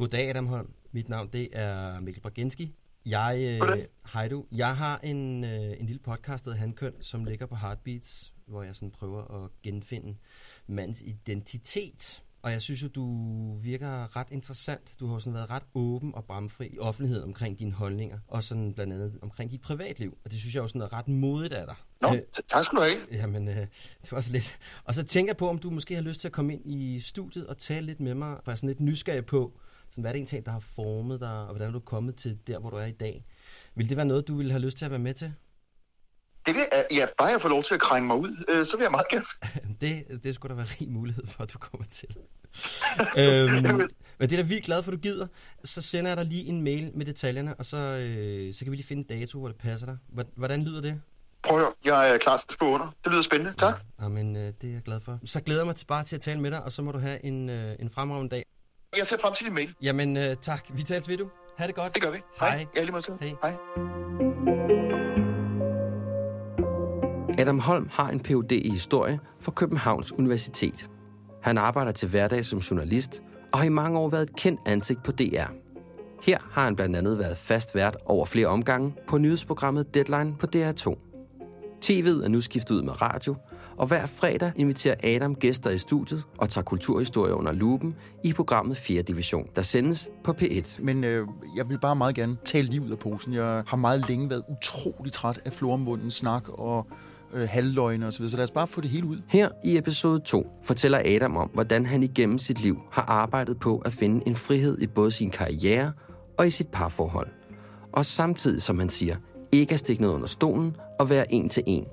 Goddag, Adam Holm. Mit navn det er Mikkel Braginski. Jeg, øh, hej du. Jeg har en, øh, en lille podcast, der Handkøn, som ligger på Heartbeats, hvor jeg sådan prøver at genfinde mandens identitet. Og jeg synes jo, du virker ret interessant. Du har sådan været ret åben og bramfri i offentligheden omkring dine holdninger, og sådan blandt andet omkring dit privatliv. Og det synes jeg jo sådan er ret modigt af dig. Nå, Øh, tak skal du have. Jamen, øh, det var så lidt. Og så tænker jeg på, om du måske har lyst til at komme ind i studiet og tale lidt med mig, for jeg er sådan lidt nysgerrig på, sådan, hvad er det egentlig, der har formet dig, og hvordan er du kommet til der, hvor du er i dag? Vil det være noget, du ville have lyst til at være med til? Det vil, ja, bare jeg får lov til at krænge mig ud, øh, så vil jeg meget gerne. Det, det skulle der være rig mulighed for, at du kommer til. øhm, men det er da vildt glad for, at du gider. Så sender jeg dig lige en mail med detaljerne, og så, øh, så kan vi lige finde en dato, hvor det passer dig. Hvor- Hvordan lyder det? Prøv at jeg er klar til at skrive under. Det lyder spændende. Tak. Jamen, øh, det er jeg glad for. Så glæder jeg mig til bare til at tale med dig, og så må du have en, øh, en fremragende dag. Jeg ser frem til din mail. Jamen, øh, tak. Vi tales ved, du. Ha' det godt. Det gør vi. Hej. Ja, lige måde til. Hej. Hej. Adam Holm har en Ph.D. i historie fra Københavns Universitet. Han arbejder til hverdag som journalist og har i mange år været et kendt ansigt på DR. Her har han blandt andet været fast vært over flere omgange på nyhedsprogrammet Deadline på DR2. TV'et er nu skiftet ud med radio, og hver fredag inviterer Adam gæster i studiet og tager kulturhistorie under lupen i programmet 4. division, der sendes på P1. Men øh, jeg vil bare meget gerne tale lige ud af posen. Jeg har meget længe været utrolig træt af flormundens snak og øh, halvløgne osv., så lad os bare få det hele ud. Her i episode 2 fortæller Adam om, hvordan han igennem sit liv har arbejdet på at finde en frihed i både sin karriere og i sit parforhold. Og samtidig, som han siger, ikke at stikke noget under stolen og være en til en.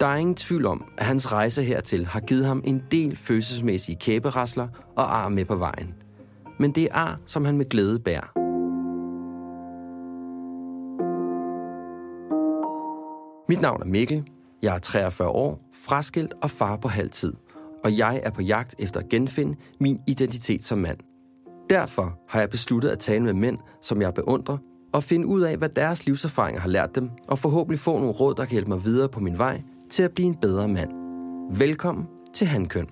Der er ingen tvivl om, at hans rejse hertil har givet ham en del følelsesmæssige kæberasler og ar med på vejen. Men det er ar, som han med glæde bærer. Mit navn er Mikkel. Jeg er 43 år, fraskilt og far på halvtid. Og jeg er på jagt efter at genfinde min identitet som mand. Derfor har jeg besluttet at tale med mænd, som jeg beundrer, og finde ud af, hvad deres livserfaringer har lært dem, og forhåbentlig få nogle råd, der kan hjælpe mig videre på min vej til at blive en bedre mand. Velkommen til Handkøn.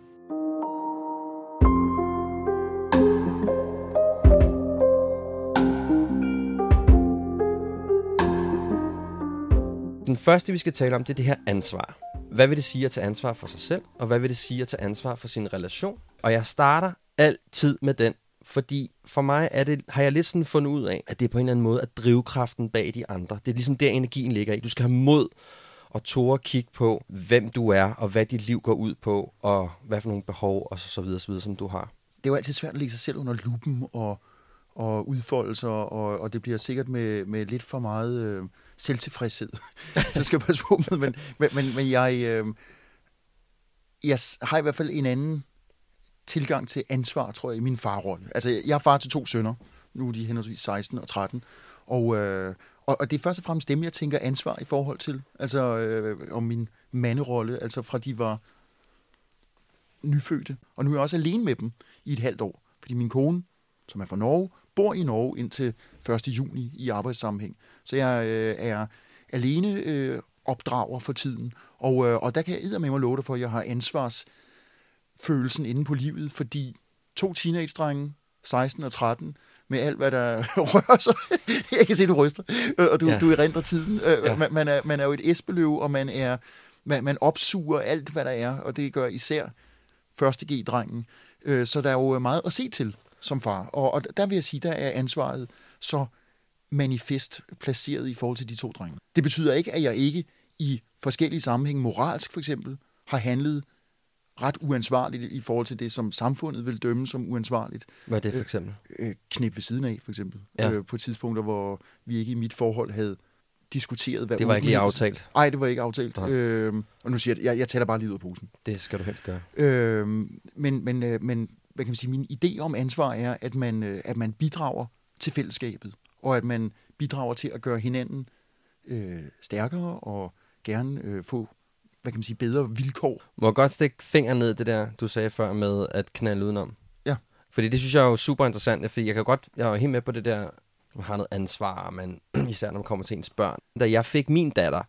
Den første, vi skal tale om, det er det her ansvar. Hvad vil det sige at tage ansvar for sig selv, og hvad vil det sige at tage ansvar for sin relation? Og jeg starter altid med den, fordi for mig er det, har jeg lidt sådan fundet ud af, at det er på en eller anden måde at drivkraften bag de andre. Det er ligesom der energien ligger i. Du skal have mod og tåre kigge på, hvem du er, og hvad dit liv går ud på, og hvad for nogle behov, og så, så videre, så videre, som du har. Det er jo altid svært at lægge sig selv under lupen og, og udfoldelser, og, og det bliver sikkert med, med lidt for meget øh, selvtilfredshed. så skal jeg passe på med, men, men, men, men jeg, øh, jeg har i hvert fald en anden tilgang til ansvar, tror jeg, i min farrolle. Altså, jeg er far til to sønner. Nu er de henholdsvis 16 og 13. Og, øh, og, og det er først og fremmest dem, jeg tænker ansvar i forhold til. Altså, øh, om min manderolle, altså fra de var nyfødte. Og nu er jeg også alene med dem i et halvt år. Fordi min kone, som er fra Norge, bor i Norge indtil 1. juni i arbejdssammenhæng. Så jeg øh, er alene øh, opdrager for tiden. Og, øh, og der kan jeg med mig love dig for, at jeg har ansvarsfølelsen inde på livet, fordi to teenage-drenge, 16 og 13, med alt, hvad der rører sig. jeg kan se, du ryster, øh, og du, ja. Du erindrer tiden. Øh, Ja. man, man, er, man er jo et esbeløv, og man er man, man opsuger alt, hvad der er, og det gør især første G-drengen. Øh, så der er jo meget at se til som far. Og, og der vil jeg sige, der er ansvaret så manifest placeret i forhold til de to drenge. Det betyder ikke, at jeg ikke i forskellige sammenhænge, moralsk for eksempel, har handlet ret uansvarligt i forhold til det, som samfundet vil dømme som uansvarligt. Hvad er det for eksempel? Øh, knip ved siden af, for eksempel. Ja. Øh, på tidspunkter, hvor vi ikke i mit forhold havde diskuteret, hvad Det var ikke lige aftalt. Nej, det var ikke aftalt. Nej. Øhm, og nu siger jeg, jeg, jeg taler bare lige ud af posen. Det skal du helst gøre. Øhm, men, men, øh, men hvad kan man sige, min idé om ansvar er, at man, øh, at man bidrager til fællesskabet, og at man bidrager til at gøre hinanden øh, stærkere og gerne øh, få hvad kan man sige, bedre vilkår. Må jeg godt stikke fingeren ned det der, du sagde før med at knalde udenom? Ja. Fordi det synes jeg er jo super interessant, fordi jeg kan godt, jeg er helt med på det der, man har noget ansvar, men især når man kommer til ens børn. Da jeg fik min datter,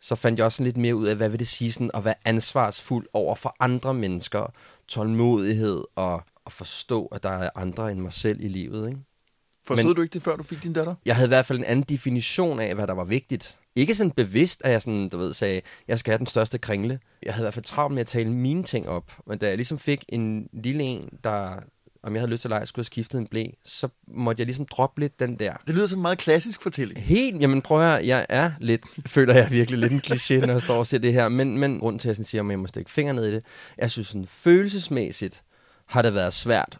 så fandt jeg også lidt mere ud af, hvad vil det sige sådan at være ansvarsfuld over for andre mennesker, tålmodighed og at forstå, at der er andre end mig selv i livet, ikke? Forstod Men- du ikke det, før du fik din datter? Jeg havde i hvert fald en anden definition af, hvad der var vigtigt. Ikke sådan bevidst, at jeg sådan, du ved, sagde, jeg skal have den største kringle. Jeg havde i hvert fald travlt med at tale mine ting op. Men da jeg ligesom fik en lille en, der, om jeg havde lyst til at lege, skulle have skiftet en blæ, så måtte jeg ligesom droppe lidt den der. Det lyder som en meget klassisk fortælling. Helt, jamen prøv at høre, jeg er lidt, føler jeg virkelig lidt en kliché, når jeg står og siger det her, men, men grund til, at jeg sådan siger, at jeg må stikke fingre ned i det, jeg synes sådan følelsesmæssigt har det været svært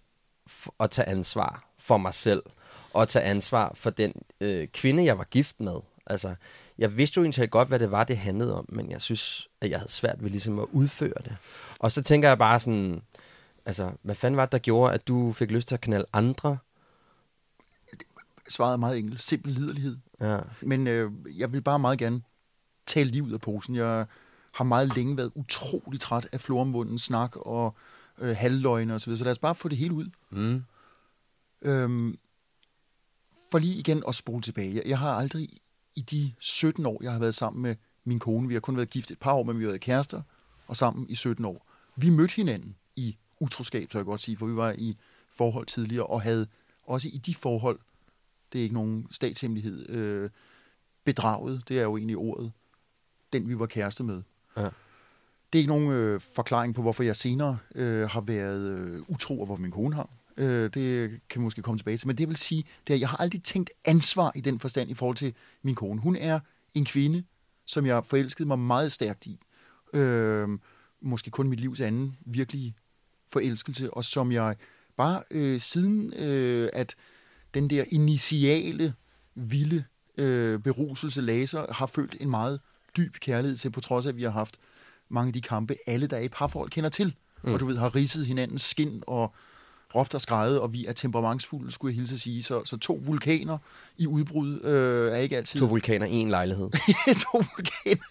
at tage ansvar for mig selv, og tage ansvar for den øh, kvinde, jeg var gift med. Altså, jeg vidste jo egentlig godt, hvad det var, det handlede om, men jeg synes, at jeg havde svært ved ligesom at udføre det. Og så tænker jeg bare sådan, altså, hvad fanden var det, der gjorde, at du fik lyst til at knalde andre? Svaret er meget enkelt. Simpel liderlighed. Ja. Men øh, jeg vil bare meget gerne tale lige ud af posen. Jeg har meget længe været utrolig træt af floromvundens snak og øh, halvløgne osv., så lad os bare få det hele ud. Mm. Øhm, for lige igen at spole tilbage. Jeg, jeg har aldrig i de 17 år, jeg har været sammen med min kone, vi har kun været gift et par år, men vi har været kærester og sammen i 17 år. Vi mødte hinanden i utroskab, så jeg godt sige, for vi var i forhold tidligere og havde også i de forhold, det er ikke nogen statshemmelighed, øh, bedraget, det er jo egentlig ordet, den vi var kæreste med. Ja. Det er ikke nogen øh, forklaring på, hvorfor jeg senere øh, har været øh, utro, og hvor min kone har. Øh, det kan vi måske komme tilbage til. Men det vil sige, at jeg har aldrig tænkt ansvar i den forstand i forhold til min kone. Hun er en kvinde, som jeg forelskede mig meget stærkt i. Øh, måske kun mit livs anden virkelige forelskelse, og som jeg bare øh, siden, øh, at den der initiale, vilde øh, beruselse laser, har følt en meget dyb kærlighed til, på trods af, at vi har haft mange af de kampe, alle der er i parforhold kender til. Mm. Og du ved, har ridset hinandens skin og råbt og skrejet, og vi er temperamentsfulde, skulle jeg hilse at sige. Så, så to vulkaner i udbrud øh, er ikke altid... To vulkaner i en lejlighed. to vulkaner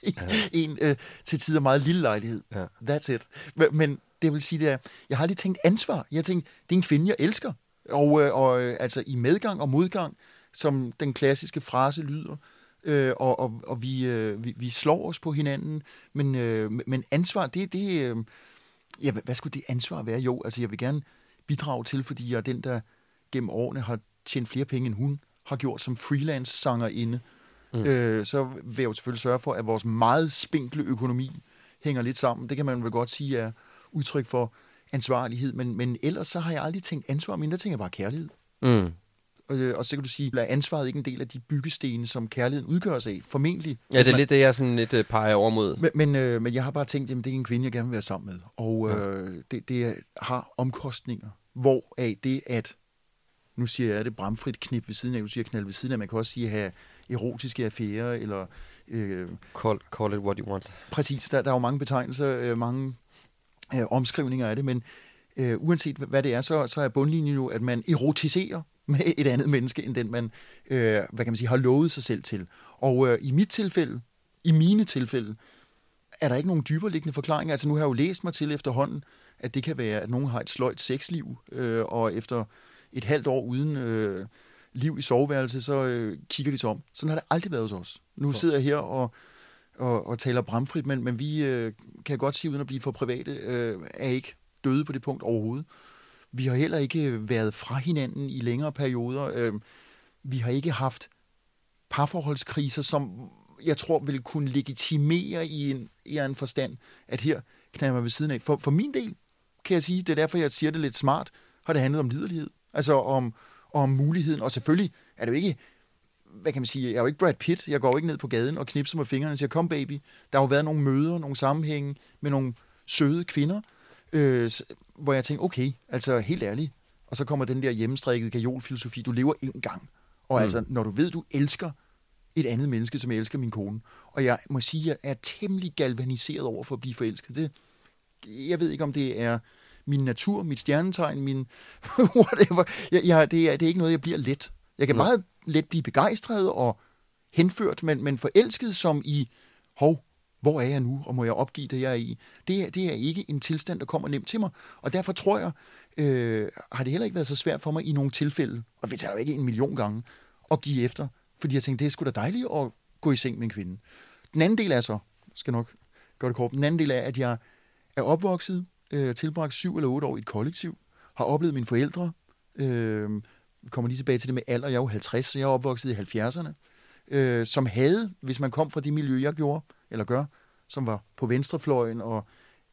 i en øh, til tider meget lille lejlighed. Ja. That's it. Men, men det vil sige, det er, jeg har aldrig tænkt ansvar. Jeg har tænkt, det er en kvinde, jeg elsker. Og, øh, og øh, altså i medgang og modgang, som den klassiske frase lyder, øh, og, og, og vi, øh, vi, vi slår os på hinanden, men, øh, men ansvar, det, det øh, ja, hvad skulle det ansvar være? Jo, altså jeg vil gerne bidrage til, fordi jeg er den, der gennem årene har tjent flere penge, end hun har gjort som freelance-sangerinde. Mm. Øh, så vil jeg jo selvfølgelig sørge for, at vores meget spinkle økonomi hænger lidt sammen. Det kan man vel godt sige er udtryk for ansvarlighed, men, men ellers så har jeg aldrig tænkt ansvar, men der tænker jeg bare kærlighed. Mm. Øh, og så kan du sige, er ansvaret ikke en del af de byggestene, som kærligheden udgøres af? Formentlig. Ja, det er man- lidt det, jeg sådan lidt øh, peger over mod. Men, men, øh, men jeg har bare tænkt, jamen det er en kvinde, jeg gerne vil være sammen med. Og øh, det, det har omkostninger. Hvor af det, at nu siger jeg det bramfrit knip ved siden af, du siger knald ved siden af, man kan også sige have erotiske affærer, eller øh, Call, call it what you want. præcis, der, der er jo mange betegnelser, øh, mange øh, omskrivninger af det, men øh, uanset hvad det er, så, så er bundlinjen jo, at man erotiserer med et andet menneske, end den man, øh, hvad kan man sige, har lovet sig selv til. Og øh, i mit tilfælde, i mine tilfælde, er der ikke nogen dybere liggende forklaringer. Altså nu har jeg jo læst mig til efterhånden, at det kan være, at nogen har et sløjt sexliv, øh, og efter et halvt år uden øh, liv i soveværelset, så øh, kigger de sig om. Sådan har det aldrig været hos os. Nu sidder jeg her og, og, og taler bramfrit, men, men vi øh, kan godt sige, uden at blive for private, øh, er ikke døde på det punkt overhovedet. Vi har heller ikke været fra hinanden i længere perioder. Øh, vi har ikke haft parforholdskriser, som jeg tror vil kunne legitimere i en, i en forstand, at her knærer man ved siden af. For, for min del kan jeg sige, det er derfor, jeg siger det lidt smart, har det handlet om liderlighed. Altså om, om muligheden, og selvfølgelig er det jo ikke, hvad kan man sige, jeg er jo ikke Brad Pitt, jeg går jo ikke ned på gaden og knipser med fingrene og siger, kom baby. Der har jo været nogle møder, nogle sammenhænge med nogle søde kvinder, øh, hvor jeg tænker, okay, altså helt ærligt, og så kommer den der hjemmestrikkede kajolfilosofi, du lever én gang. Og mm. altså, når du ved, du elsker et andet menneske, som jeg elsker min kone. Og jeg må sige, at jeg er temmelig galvaniseret over for at blive forelsket. Det, jeg ved ikke, om det er min natur, mit stjernetegn, min whatever. Jeg, jeg, det, er, det er ikke noget, jeg bliver let. Jeg kan Nå. meget let blive begejstret og henført, men, men forelsket som i, hov, hvor er jeg nu, og må jeg opgive det, jeg er i? Det er, det er ikke en tilstand, der kommer nemt til mig. Og derfor tror jeg, øh, har det heller ikke været så svært for mig i nogle tilfælde, og vi taler jo ikke en million gange, at give efter. Fordi jeg tænkte, det er sgu da dejligt at gå i seng med en kvinde. Den anden del er så, skal nok gøre det kort, den anden del er, at jeg er opvokset, øh, tilbragt syv eller otte år i et kollektiv, har oplevet mine forældre, øh, kommer lige tilbage til det med alder, jeg er jo 50, så jeg er opvokset i 70'erne, øh, som havde, hvis man kom fra det miljø, jeg gjorde, eller gør, som var på venstrefløjen og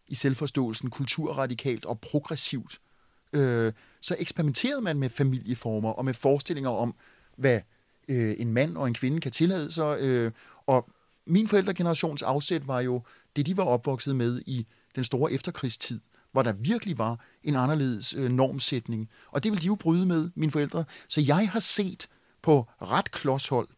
i selvforståelsen kulturradikalt og progressivt, øh, så eksperimenterede man med familieformer og med forestillinger om, hvad øh, en mand og en kvinde kan tillade sig. Øh, og min forældregenerations afsæt var jo det, de var opvokset med i den store efterkrigstid, hvor der virkelig var en anderledes øh, normsætning. Og det ville de jo bryde med, mine forældre. Så jeg har set på ret klodshold,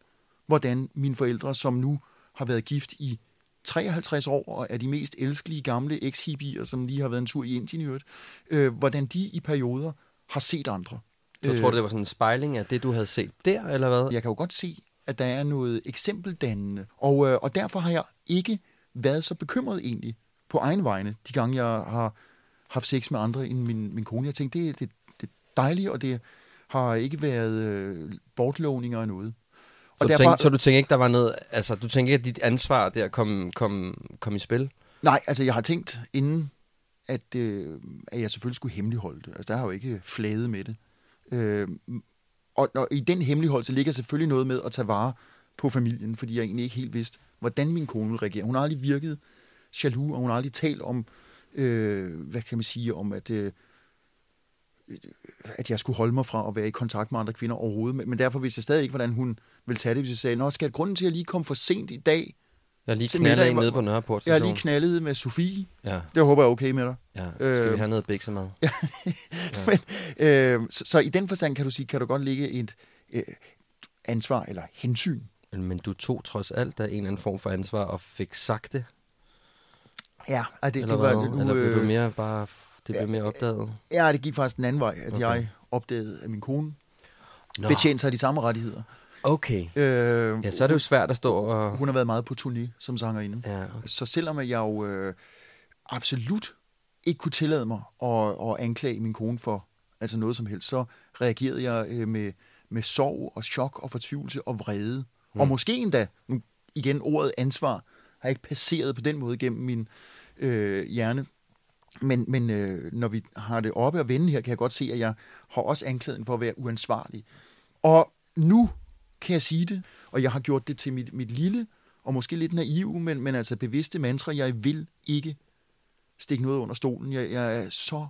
hvordan mine forældre, som nu har været gift i 53 år og er de mest elskelige gamle ex-hippier, som lige har været en tur i Indien i øvrigt, øh, hvordan de i perioder har set andre. Så tror du, det var sådan en spejling af det, du havde set der, eller hvad? Jeg kan jo godt se, at der er noget eksempeldannende, og, øh, og derfor har jeg ikke været så bekymret egentlig på egen vegne, de gange jeg har haft sex med andre end min, min kone. Jeg tænkte, det, det, det er dejligt, og det har ikke været øh, bortlovninger og noget. så, derfor, tænk, så du tænker ikke, der var noget, altså du tænker ikke, at dit ansvar der kom, kom, kom i spil? Nej, altså jeg har tænkt inden, at, øh, at jeg selvfølgelig skulle hemmeligholde det. Altså der har jo ikke flade med det. Øh, og, og i den hemmeligholdelse ligger selvfølgelig noget med at tage vare på familien, fordi jeg egentlig ikke helt vidste, hvordan min kone ville reagere. Hun har aldrig virket jaloux, og hun har aldrig talt om, øh, hvad kan man sige, om at, øh, at jeg skulle holde mig fra at være i kontakt med andre kvinder overhovedet. Men, men derfor vidste jeg stadig ikke, hvordan hun ville tage det, hvis jeg sagde, Nå, skal grunden til, at jeg lige kom for sent i dag, Jeg lige middag, en nede på Nørreport jeg lige knaldet med Sofie. Ja, Det håber jeg er okay med dig. ja. Skal Øh, vi have noget biksemad? Men, øh, så, så i den forstand kan du sige, kan du godt ligge et øh, ansvar eller hensyn. Men, du tog trods alt da en eller anden form for ansvar og fik sagt det? Ja, det, eller det var, hvad? nu, eller blev du øh, mere bare, det blev mere opdaget? ja, det gik faktisk den anden vej, at Okay. jeg opdagede, at min kone Nå, betjente sig af de samme rettigheder. okay. Øh, Ja, så er det jo svært at stå og... Hun har været meget på turné som sangerinde. Ja, okay. Så selvom jeg jo øh, absolut ikke kunne tillade mig at, at anklage min kone for altså noget som helst, så reagerede jeg øh, med, med sorg og chok og fortvivlelse og vrede. Mm. Og måske endda, nu igen ordet ansvar, har ikke passeret på den måde gennem min øh, hjerne. Men, men øh, når vi har det oppe og vende her, kan jeg godt se, at jeg har også anklaget for at være uansvarlig. Og nu kan jeg sige det, og jeg har gjort det til mit, mit lille, og måske lidt naive, men, men altså bevidste mantra, jeg vil ikke stikke noget under stolen. Jeg, jeg er så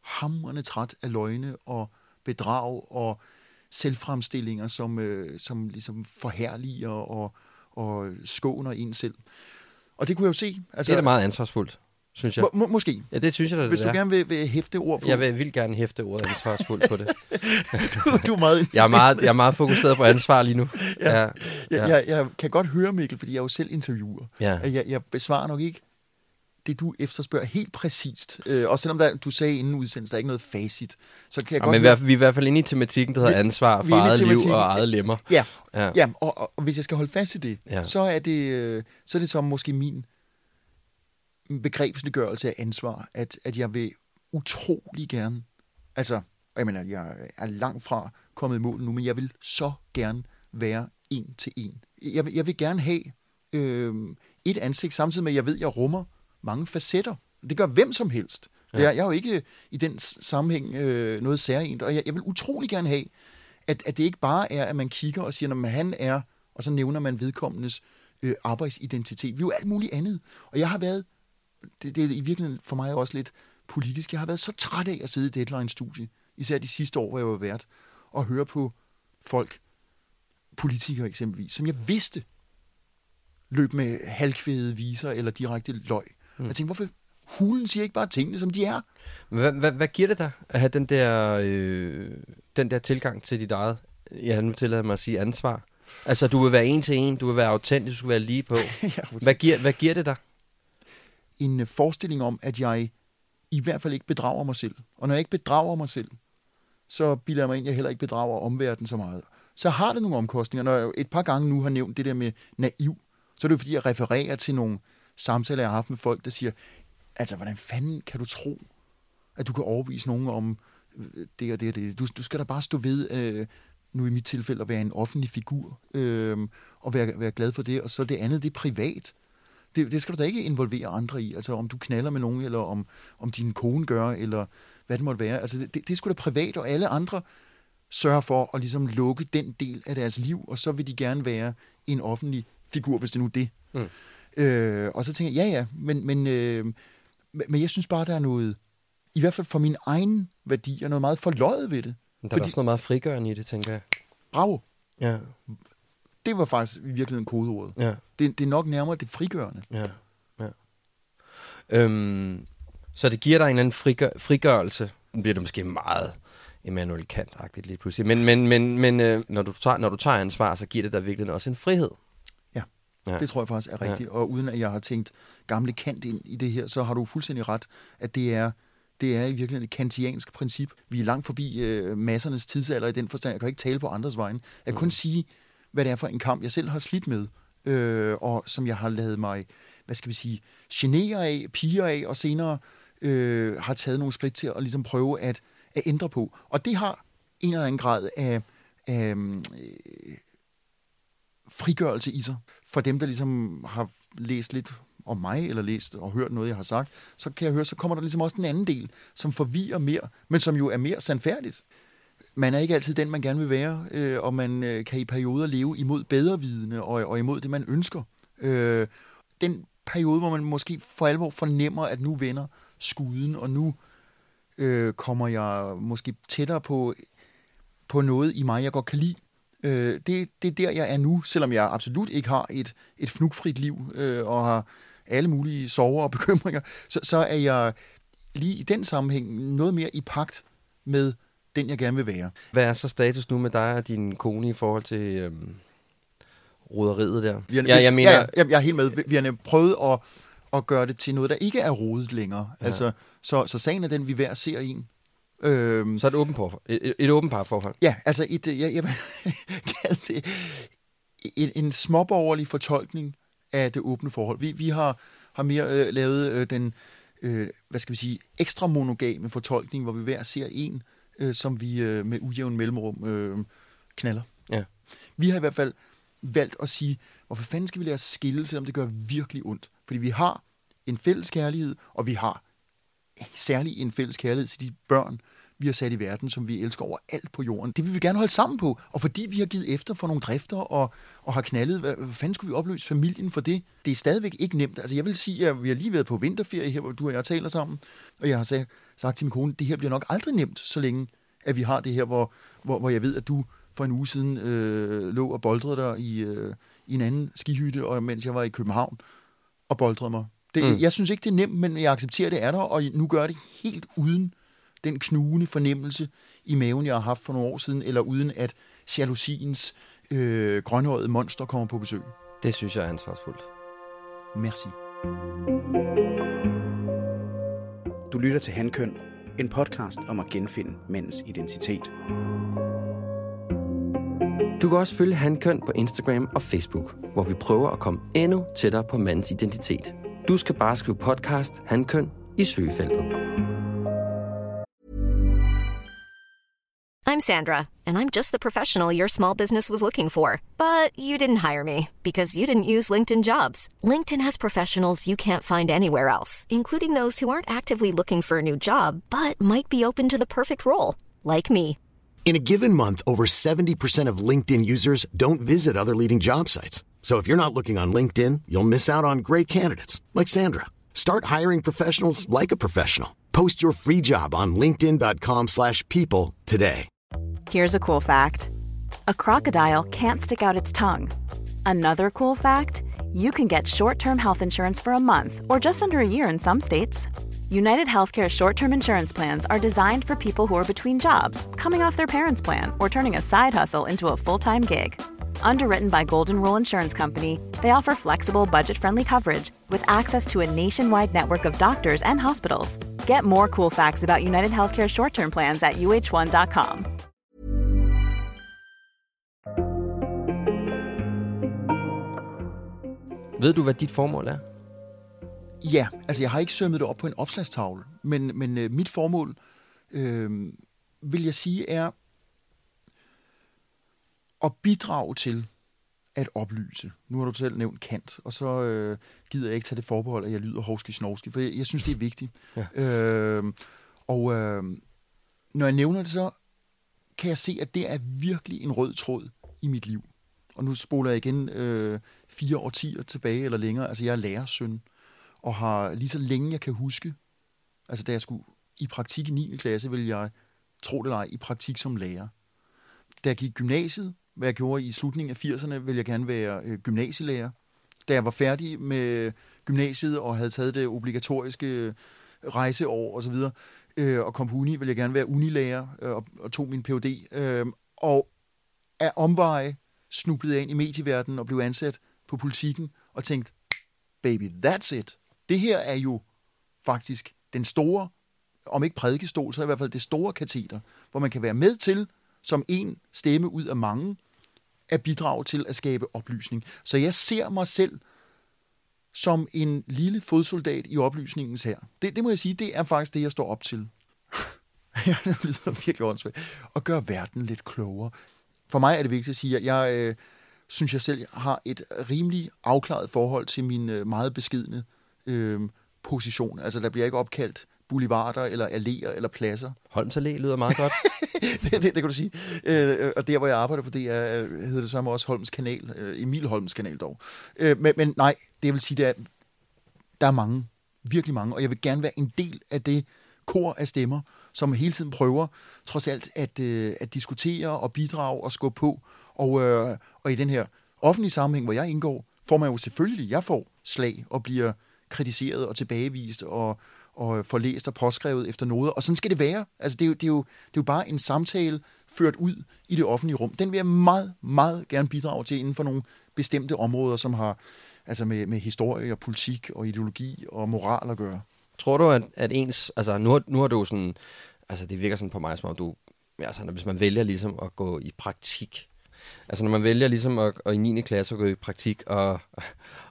hamrende træt af løgne og bedrag og selvfremstillinger, som, øh, som ligesom forherliger og, og skåner en selv. Og det kunne jeg jo se. Altså, Det er da meget ansvarsfuldt, synes jeg. må, må, måske. Ja, det synes jeg da, Hvis du er. gerne vil, vil hæfte ord på. Jeg vil, vil gerne hæfte ordet ansvarsfuldt på det. du, du er meget Jeg er meget, jeg er meget fokuseret på ansvar lige nu. Ja. ja. Jeg, jeg, jeg kan godt høre, Mikkel, fordi jeg er jo selv interviewer. Ja. at Jeg, jeg besvarer nok ikke det, du efterspørger helt præcist. Øh, og selvom der, du sagde inden udsendelsen, der er ikke noget facit, så kan jeg Ja, godt men høre... vi er i hvert fald inde i tematikken, der hedder ansvar for eget liv og eget lemmer. Ja, Ja. ja. og, og, og hvis jeg skal holde fast i det, Ja. så, er det, øh, så er det som måske min begrebsliggørelse af ansvar, at, at jeg vil utrolig gerne, altså, jeg mener, jeg er langt fra kommet i mål nu, men jeg vil så gerne være en til en. Jeg vil, jeg vil gerne have øh, et ansigt, samtidig med, at jeg ved, at jeg rummer mange facetter. Det gør hvem som helst. Ja. Jeg, jeg er jo ikke i den sammenhæng øh, noget særligt, og jeg, jeg vil utrolig gerne have, at, at det ikke bare er, at man kigger og siger, at han er, og så nævner man vedkommendes øh, arbejdsidentitet. Vi er jo alt muligt andet. Og jeg har været, det, det er i virkeligheden for mig også lidt politisk, jeg har været så træt af at sidde i Deadline-studie, især de sidste år, hvor jeg var vært, og høre på folk, politikere eksempelvis, som jeg vidste løb med halvkvæde viser eller direkte løg. Mm. Jeg tænkte, hvorfor hulen siger ikke bare tingene, som de er? Hvad, hvad, hvad giver det dig at have den der, øh, den der tilgang til dit eget, ja, nu tillader jeg mig at sige ansvar? Altså, du vil være en til en, du vil være autentisk, du skal være lige på. Hvad giver, hvad giver det dig? en øh, forestilling om, at jeg i hvert fald ikke bedrager mig selv. Og når jeg ikke bedrager mig selv, så bilder jeg mig ind, at jeg heller ikke bedrager omverdenen så meget. Så har det nogle omkostninger. Når jeg et par gange nu har nævnt det der med naiv, så er det jo fordi, jeg refererer til nogle samtaler, jeg har haft med folk, der siger, altså, hvordan fanden kan du tro, at du kan overbevise nogen om øh, det og det og det? Du, du skal da bare stå ved, øh, nu i mit tilfælde, at være en offentlig figur, øh, og være, være glad for det, og så det andet, det er privat. Det, det skal du da ikke involvere andre i, altså om du knaller med nogen, eller om, om din kone gør, eller hvad det måtte være. Altså det, det er sgu da privat, og alle andre sørger for at ligesom lukke den del af deres liv, og så vil de gerne være en offentlig figur, hvis det nu er det. Mm. Øh, og så tænker jeg, ja ja, men, men, øh, men men jeg synes bare, der er noget, i hvert fald for min egen værdi, er noget meget forløjet ved det. Der er også noget meget frigørende i det, tænker jeg. Bravo. Ja, Det var faktisk i virkeligheden kodeordet. ja, Det, det er nok nærmere det frigørende. ja. ja. Øhm, så det giver dig en eller anden frigør, frigørelse. Nu bliver det måske meget Immanuel Kant-agtigt lige pludselig. Men, men, men, men øh, når, du tager, når du tager ansvar, så giver det dig virkelig også en frihed. Ja, Ja. det tror jeg faktisk er rigtigt. Og uden at jeg har tænkt gamle Kant ind i det her, så har du fuldstændig ret, at det er, det er i virkeligheden et kantiansk princip. Vi er langt forbi øh, massernes tidsalder i den forstand. Jeg kan ikke tale på andres vegne. Jeg kan kun sige, hvad det er for en kamp, jeg selv har slidt med, øh, og som jeg har lavet mig, hvad skal vi sige, genere af, piger af, og senere øh, har taget nogle skridt til at ligesom prøve at, at ændre på. Og det har en eller anden grad af, af øh, frigørelse i sig. For dem, der ligesom har læst lidt om mig, eller læst og hørt noget, jeg har sagt, så kan jeg høre, så kommer der ligesom også den anden del, som forvirrer mere, men som jo er mere sandfærdigt. Man er ikke altid den, man gerne vil være, øh, og man øh, kan i perioder leve imod bedrevidende og, og imod det, man ønsker. Øh, den periode, hvor man måske for alvor fornemmer, at nu vender skuden, og nu øh, kommer jeg måske tættere på, på noget i mig, jeg godt kan lide. Øh, det, det er der, jeg er nu, selvom jeg absolut ikke har et, et fnugfrit liv øh, og har alle mulige sorger og bekymringer, så, så er jeg lige i den sammenhæng noget mere i pagt med den, jeg gerne vil være. Hvad er så status nu med dig og din kone i forhold til øhm, roderiet der? Vi har, ja, jeg mener, ja, ja, jeg er helt med. Vi- har prøvet at, at gøre det til noget, der ikke er rodet længere. Ja. Altså, så, så sagen er den, vi hver ser en. Øhm, så det åbent par, et, et, et åbent parforhold. Ja, altså et, øh, jeg, jeg vil kalde det en, en småborgerlig fortolkning af det åbne forhold. Vi, vi har, har mere øh, lavet øh, den, øh, hvad skal vi sige, ekstra monogame fortolkning, hvor vi hver ser en, øh, som vi øh, med ujævn mellemrum øh, knaller. Ja. Vi har i hvert fald valgt at sige, hvorfor fanden skal vi lade os skille, selvom det gør virkelig ondt? Fordi vi har en fælles kærlighed, og vi har særlig en fælles kærlighed til de børn, vi har sat i verden, som vi elsker over alt på jorden. Det vil vi gerne holde sammen på, og fordi vi har givet efter for nogle drifter og, og har knaldet, hvad, hvad fanden skulle vi opløse familien for det? Det er stadigvæk ikke nemt. Altså jeg vil sige, at vi har lige været på vinterferie her, hvor du og jeg taler sammen, og jeg har sagt, sagt til min kone, det her bliver nok aldrig nemt, så længe at vi har det her, hvor, hvor, hvor jeg ved, at du for en uge siden øh, lå og boldrede dig i, øh, i en anden skihytte, og mens jeg var i København og boldrede mig. Det, Mm. Jeg synes ikke, det er nemt, men jeg accepterer, det er der, og nu gør det helt uden den knugende fornemmelse i maven, jeg har haft for nogle år siden, eller uden at jalousiens øh, grønhårede monster kommer på besøg. Det synes jeg er ansvarsfuldt. Merci. Du lytter til Handkøn, en podcast om at genfinde mænds identitet. Du kan også følge Handkøn på Instagram og Facebook, hvor vi prøver at komme endnu tættere på mandens identitet. Du skal bare skrive podcast Handkøn i søgefeltet. I'm Sandra, and I'm just the professional your small business was looking for. But you didn't hire me because you didn't use LinkedIn jobs. LinkedIn has professionals you can't find anywhere else, including those who aren't actively looking for a new job but might be open to the perfect role, like me. In a given month, over 70% of LinkedIn users don't visit other leading job sites. So if you're not looking on LinkedIn, you'll miss out on great candidates like Sandra. Start hiring professionals like a professional. Post your free job on linkedin.com/people today. Here's a cool fact a crocodile can't stick out its tongue. Another cool fact you can get short term health insurance for a month or just under a year in some states. United Healthcare short term insurance plans are designed for people who are between jobs, coming off their parents' plan, or turning a side hustle into a full time gig. Underwritten by Golden Rule Insurance Company, they offer flexible, budget friendly coverage with access to a nationwide network of doctors and hospitals. Get more cool facts about United Healthcare short term plans at uh1.com. Ved du, hvad dit formål er? Ja, altså jeg har ikke sømmet det op på en opslagstavle, men, men øh, mit formål, øh, vil jeg sige, er at bidrage til at oplyse. Nu har du selv nævnt Kant, og så øh, gider jeg ikke tage det forbehold, at jeg lyder hovski snovski, for jeg, jeg synes, det er vigtigt. Ja. Øh, og øh, når jeg nævner det, så kan jeg se, at det er virkelig en rød tråd i mit liv. Og nu spoler jeg igen øh, fire årtier tilbage eller længere. Altså jeg er lærersøn, og har lige så længe jeg kan huske, altså da jeg skulle i praktik i 9. klasse, ville jeg, tro det eller ej, i praktik som lærer. Da jeg gik i gymnasiet, hvad jeg gjorde i slutningen af 80'erne, ville jeg gerne være øh, gymnasielærer. Da jeg var færdig med gymnasiet og havde taget det obligatoriske øh, rejseår og så videre, øh, og kom på uni, ville jeg gerne være unilærer øh, og, og tog min Ph.D. Øh, og af omveje snublede jeg ind i medieverdenen og blev ansat på politikken og tænkte, baby, that's it. Det her er jo faktisk den store, om ikke prædikestol, så i hvert fald det store kateter, hvor man kan være med til, som en stemme ud af mange, at bidrage til at skabe oplysning. Så jeg ser mig selv som en lille fodsoldat i oplysningens her. Det, det må jeg sige, det er faktisk det, jeg står op til. jeg lyder virkelig åndssvagt. At gøre verden lidt klogere. For mig er det vigtigt at sige, at jeg øh, synes, jeg selv har et rimelig afklaret forhold til min øh, meget beskidende øh, position. Altså, der bliver ikke opkaldt boulevarder, eller alléer, eller pladser. Holms Allé lyder meget godt. det, det, det kan du sige. Øh, og der, hvor jeg arbejder på, det er, hedder det samme også Holms Kanal. Øh, Emil Holms Kanal dog. Øh, men, men nej, det vil sige, det er, der er mange, virkelig mange, og jeg vil gerne være en del af det kor af stemmer, som hele tiden prøver, trods alt, at, øh, at diskutere og bidrage og skubbe på. Og, øh, og i den her offentlige sammenhæng, hvor jeg indgår, får man jo selvfølgelig, jeg får slag og bliver kritiseret og tilbagevist og, og øh, får læst og påskrevet efter noget. Og sådan skal det være. Altså, det, er jo, det, er jo, det er jo bare en samtale ført ud i det offentlige rum. Den vil jeg meget, meget gerne bidrage til inden for nogle bestemte områder, som har altså med, med historie og politik og ideologi og moral at gøre. Tror du, at, at ens... Altså, nu, har, nu har du sådan... Altså, det virker sådan på mig, som om du... Altså, hvis man vælger ligesom at gå i praktik, Altså når man vælger ligesom at, at i 9. klasse at gå i praktik og,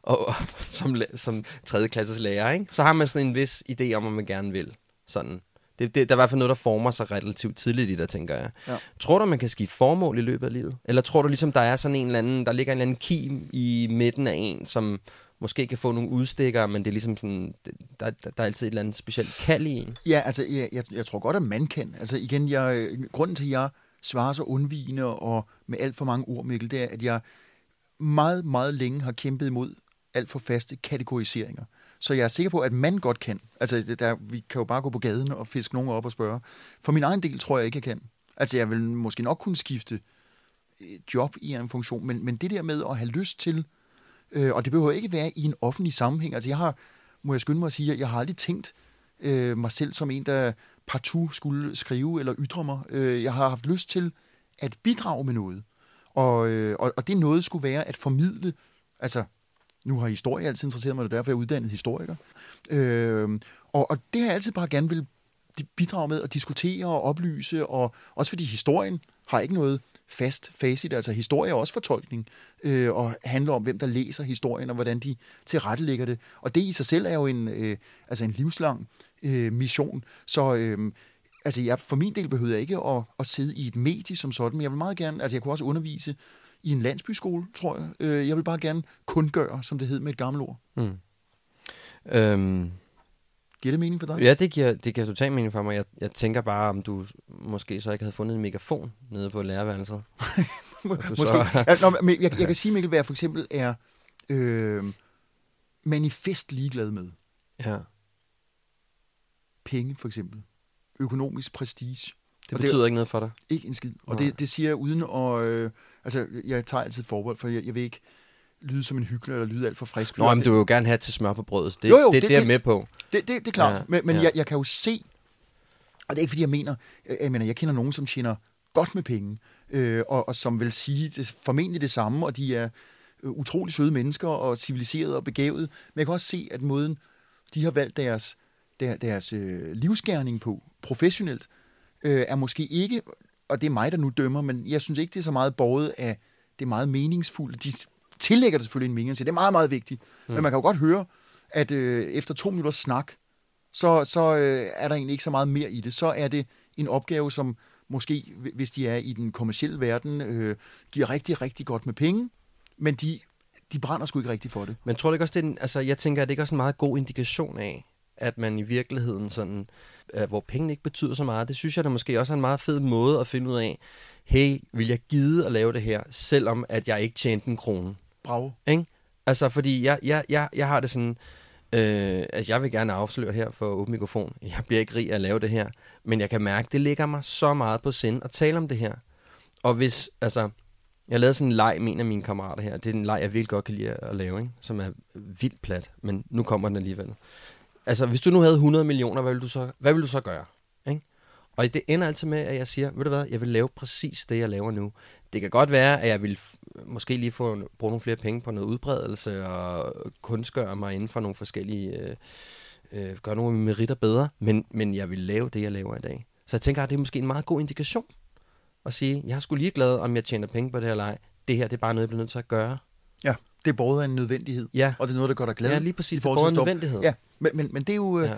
og, og som, som 3. klasses lærer, ikke? så har man sådan en vis idé om, hvad man gerne vil. Sådan. Det, det, der er i hvert fald noget, der former sig relativt tidligt i det, tænker jeg. Ja. Tror du, man kan skifte formål i løbet af livet? Eller tror du ligesom, der er sådan en eller anden, der ligger en eller anden kim i midten af en, som måske kan få nogle udstikker, men det er ligesom sådan, der, der, der er altid et eller andet specielt kald i en? Ja, altså, jeg, jeg, jeg tror godt, at man kan. Altså igen, jeg, grunden til, at jeg svarer så undvigende og med alt for mange ord, Mikkel, det er, at jeg meget, meget længe har kæmpet imod alt for faste kategoriseringer. Så jeg er sikker på, at man godt kan. Altså, der, vi kan jo bare gå på gaden og fiske nogen op og spørge. For min egen del tror jeg ikke, jeg kan. Altså, jeg vil måske nok kunne skifte øh, job i en funktion, men, men det der med at have lyst til, øh, og det behøver ikke være i en offentlig sammenhæng. Altså, jeg har, må jeg skynde mig at sige, at jeg har aldrig tænkt øh, Øh, mig selv som en, der partout skulle skrive eller ytre mig. Øh, jeg har haft lyst til at bidrage med noget. Og, øh, og, og det noget skulle være at formidle, altså nu har historie altid interesseret mig, og derfor er jeg uddannet historiker. Øh, og, og det har jeg altid bare gerne vil bidrage med at diskutere og oplyse, og også fordi historien har ikke noget fast facit, altså historie er også fortolkning, øh, og handler om, hvem der læser historien, og hvordan de tilrettelægger det. Og det i sig selv er jo en, øh, altså en livslang øh, mission. Så øh, altså jeg, for min del behøver jeg ikke at, at sidde i et medie som sådan, men jeg vil meget gerne, altså jeg kunne også undervise i en landsbyskole, tror jeg. Øh, jeg vil bare gerne kundgøre, som det hed med et gammelt ord. Mm. Øhm. Giver det mening for dig? Ja, det giver, det giver totalt mening for mig. Jeg, jeg tænker bare, om du måske så ikke havde fundet en megafon nede på lærerværelset. måske. Så... Ja, nå, men jeg, jeg kan sige, Mikkel, hvad jeg for eksempel er øh, manifest ligeglad med. Ja. Penge, for eksempel. Økonomisk prestige. Det og betyder det, ikke noget for dig? Ikke en skid. Og det, det siger jeg uden at... Øh, altså, jeg tager altid forbehold, for jeg, jeg vil ikke lyde som en hyggelig eller lyde alt for frisk. Nå, men du vil jo gerne have til smør på brødet. Det, jo, jo, det, det, det er jeg med på. Det, det, det er klart. Ja, men men ja. jeg, jeg kan jo se, og det er ikke fordi, jeg mener, jeg, jeg mener, jeg kender nogen, som tjener godt med penge, øh, og, og som vil sige det, formentlig det samme, og de er øh, utrolig søde mennesker og civiliserede og begavet. Men jeg kan også se, at måden, de har valgt deres, der, deres øh, livsgærning på, professionelt, øh, er måske ikke, og det er mig, der nu dømmer, men jeg synes ikke, det er så meget borget af det meget meningsfulde. De tillægger det selvfølgelig en mening, siger, det er meget, meget vigtigt. Mm. Men man kan jo godt høre, at øh, efter to minutters snak, så, så øh, er der egentlig ikke så meget mere i det. Så er det en opgave, som måske, hvis de er i den kommercielle verden, øh, giver rigtig, rigtig godt med penge, men de, de brænder sgu ikke rigtig for det. Men tror du ikke også, det er en, altså, jeg tænker, at det ikke også en meget god indikation af, at man i virkeligheden sådan, øh, hvor pengene ikke betyder så meget, det synes jeg da måske også er en meget fed måde at finde ud af, hey, vil jeg gide at lave det her, selvom at jeg ikke tjente en krone? Brav. Ikke? Altså, fordi jeg, jeg, jeg, jeg har det sådan, øh, altså jeg vil gerne afsløre her for åben mikrofon, jeg bliver ikke rig at lave det her, men jeg kan mærke, det ligger mig så meget på sind at tale om det her. Og hvis, altså, jeg lavede sådan en leg med en af mine kammerater her, det er en leg, jeg virkelig godt kan lide at lave, ikke? som er vildt plat, men nu kommer den alligevel. Altså, hvis du nu havde 100 millioner, hvad ville du så, hvad ville du så gøre? Ikke? Og det ender altid med, at jeg siger, ved du hvad, jeg vil lave præcis det, jeg laver nu. Det kan godt være, at jeg vil måske lige få bruge nogle flere penge på noget udbredelse og kunstgøre mig inden for nogle forskellige, øh, øh, gøre nogle meritter bedre, men, men jeg vil lave det, jeg laver i dag. Så jeg tænker, at det er måske en meget god indikation at sige, jeg er sgu ligeglad, om jeg tjener penge på det her leg. Det her, det er bare noget, jeg bliver nødt til at gøre. Ja, det er både en nødvendighed, Ja. og det er noget, der gør dig glad. Ja, lige præcis. i Det er både en nødvendighed. Ja, men, men, men det er jo... Ja.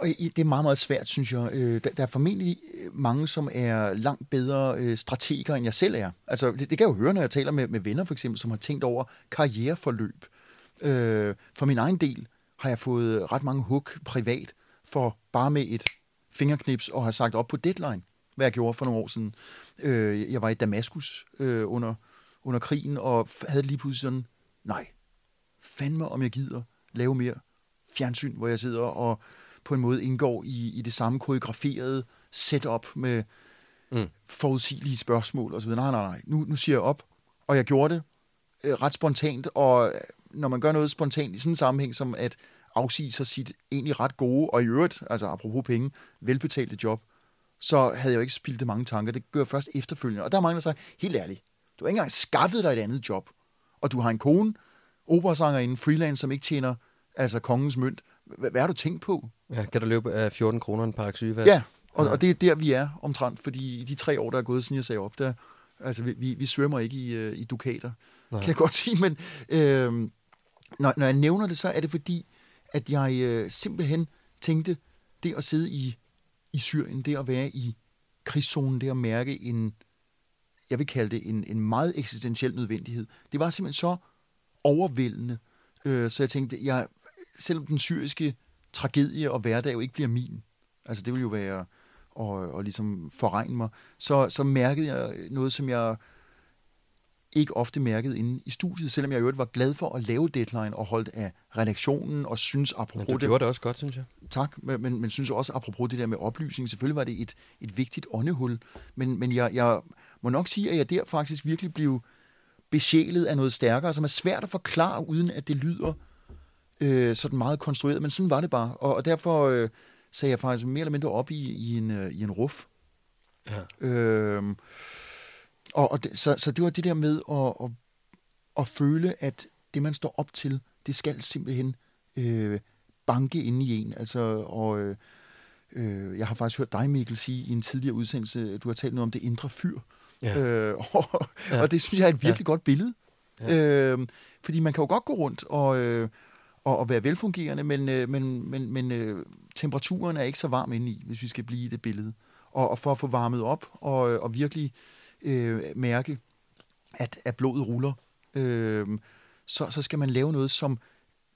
Og det er meget, meget svært, synes jeg. Øh, der, er formentlig øh, mange, som er langt bedre øh, strateger, end jeg selv er. Altså, det, det kan jeg jo høre, når jeg taler med, med venner, for eksempel, som har tænkt over karriereforløb. Øh, For min egen del har jeg fået ret mange hook privat, for bare med et fingerknips og har sagt op på deadline, hvad jeg gjorde for nogle år siden. Øh, Jeg var i Damaskus øh, under, under krigen, og havde lige pludselig sådan, nej, fandme om jeg gider lave mere fjernsyn, hvor jeg sidder og på en måde indgår i, i det samme koreograferede setup med Mm. forudsigelige spørgsmål osv. Nej, nej, nej. Nu, nu siger jeg op, og jeg gjorde det øh, ret spontant, og øh, når man gør noget spontant i sådan en sammenhæng som at afsige sig sit egentlig ret gode, og i øvrigt, altså apropos penge, velbetalte job, så havde jeg jo ikke spildt det mange tanker. Det gør jeg først efterfølgende. Og der er mange, der siger, helt ærligt, du har ikke engang skaffet dig et andet job, og du har en kone, operasangerinde, freelance, som ikke tjener altså kongens mønt. Hvad, hvad har du tænkt på? Ja, kan du løbe af 14 kroner en par syge Ja, og, Ja. og det er der, vi er omtrent, fordi i de tre år, der er gået, siden jeg sagde op, der, altså, vi, vi, vi svømmer ikke i, øh, i dukater, Nej. kan jeg godt sige, men øh, når, når jeg nævner det, så er det fordi, at jeg øh, simpelthen tænkte, det at sidde i, i Syrien, det at være i krigszonen, det at mærke en, jeg vil kalde det en, en meget eksistentiel nødvendighed, det var simpelthen så overvældende, øh, så jeg tænkte, jeg, selvom den syriske tragedie og hverdag jo ikke bliver min, altså det vil jo være at, at ligesom forregne mig, så, så mærkede jeg noget, som jeg ikke ofte mærkede inde i studiet, selvom jeg øvrigt var glad for at lave deadline og holdt af redaktionen og synes Men apropos du det, gjorde det også godt, synes jeg. tak, men, men, men synes også apropos det der med oplysning, selvfølgelig var det et, et vigtigt åndehul, men, men jeg, jeg må nok sige, at jeg der faktisk virkelig blev besjælet af noget stærkere, som er svært at forklare, uden at det lyder øh, sådan meget konstrueret, men sådan var det bare, og, og derfor øh, sagde jeg faktisk mere eller mindre op i, i, en, øh, i en ruf. Ja. Øhm, og, og det, så, så det var det der med at, at, at føle, at det, man står op til, det skal simpelthen øh, banke inde i en. Altså, og øh, øh, jeg har faktisk hørt dig, Mikkel, sige i en tidligere udsendelse, du har talt noget om det indre fyr. Ja. Øh, og, Ja. og det synes jeg er et virkelig Ja. godt billede. Ja. Øh, fordi man kan jo godt gå rundt og, øh, og, og være velfungerende, men, øh, men, men, men øh, temperaturen er ikke så varm inde i, hvis vi skal blive i det billede. Og, og for at få varmet op og, og virkelig øh, mærke, at, at blodet ruller, øh, så, så skal man lave noget, som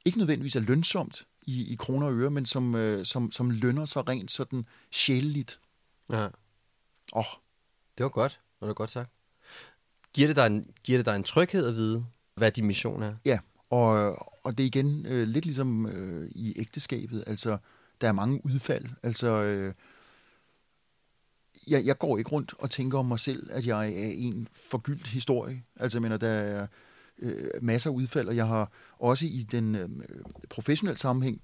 ikke nødvendigvis er lønsomt i, i kroner og øre, men som, øh, som, som lønner sig rent sådan sjæleligt. Ja. Åh, oh, Det var godt. Det var godt sagt. Giver det, dig en, giver det dig en tryghed at vide, hvad din mission er? Ja, og, og det er igen øh, lidt ligesom øh, i ægteskabet. Altså, der er mange udfald. Altså, øh, jeg, jeg går ikke rundt og tænker om mig selv, at jeg er en forgyldt historie. Altså, jeg mener, der er øh, masser af udfald, og jeg har også i den øh, professionelle sammenhæng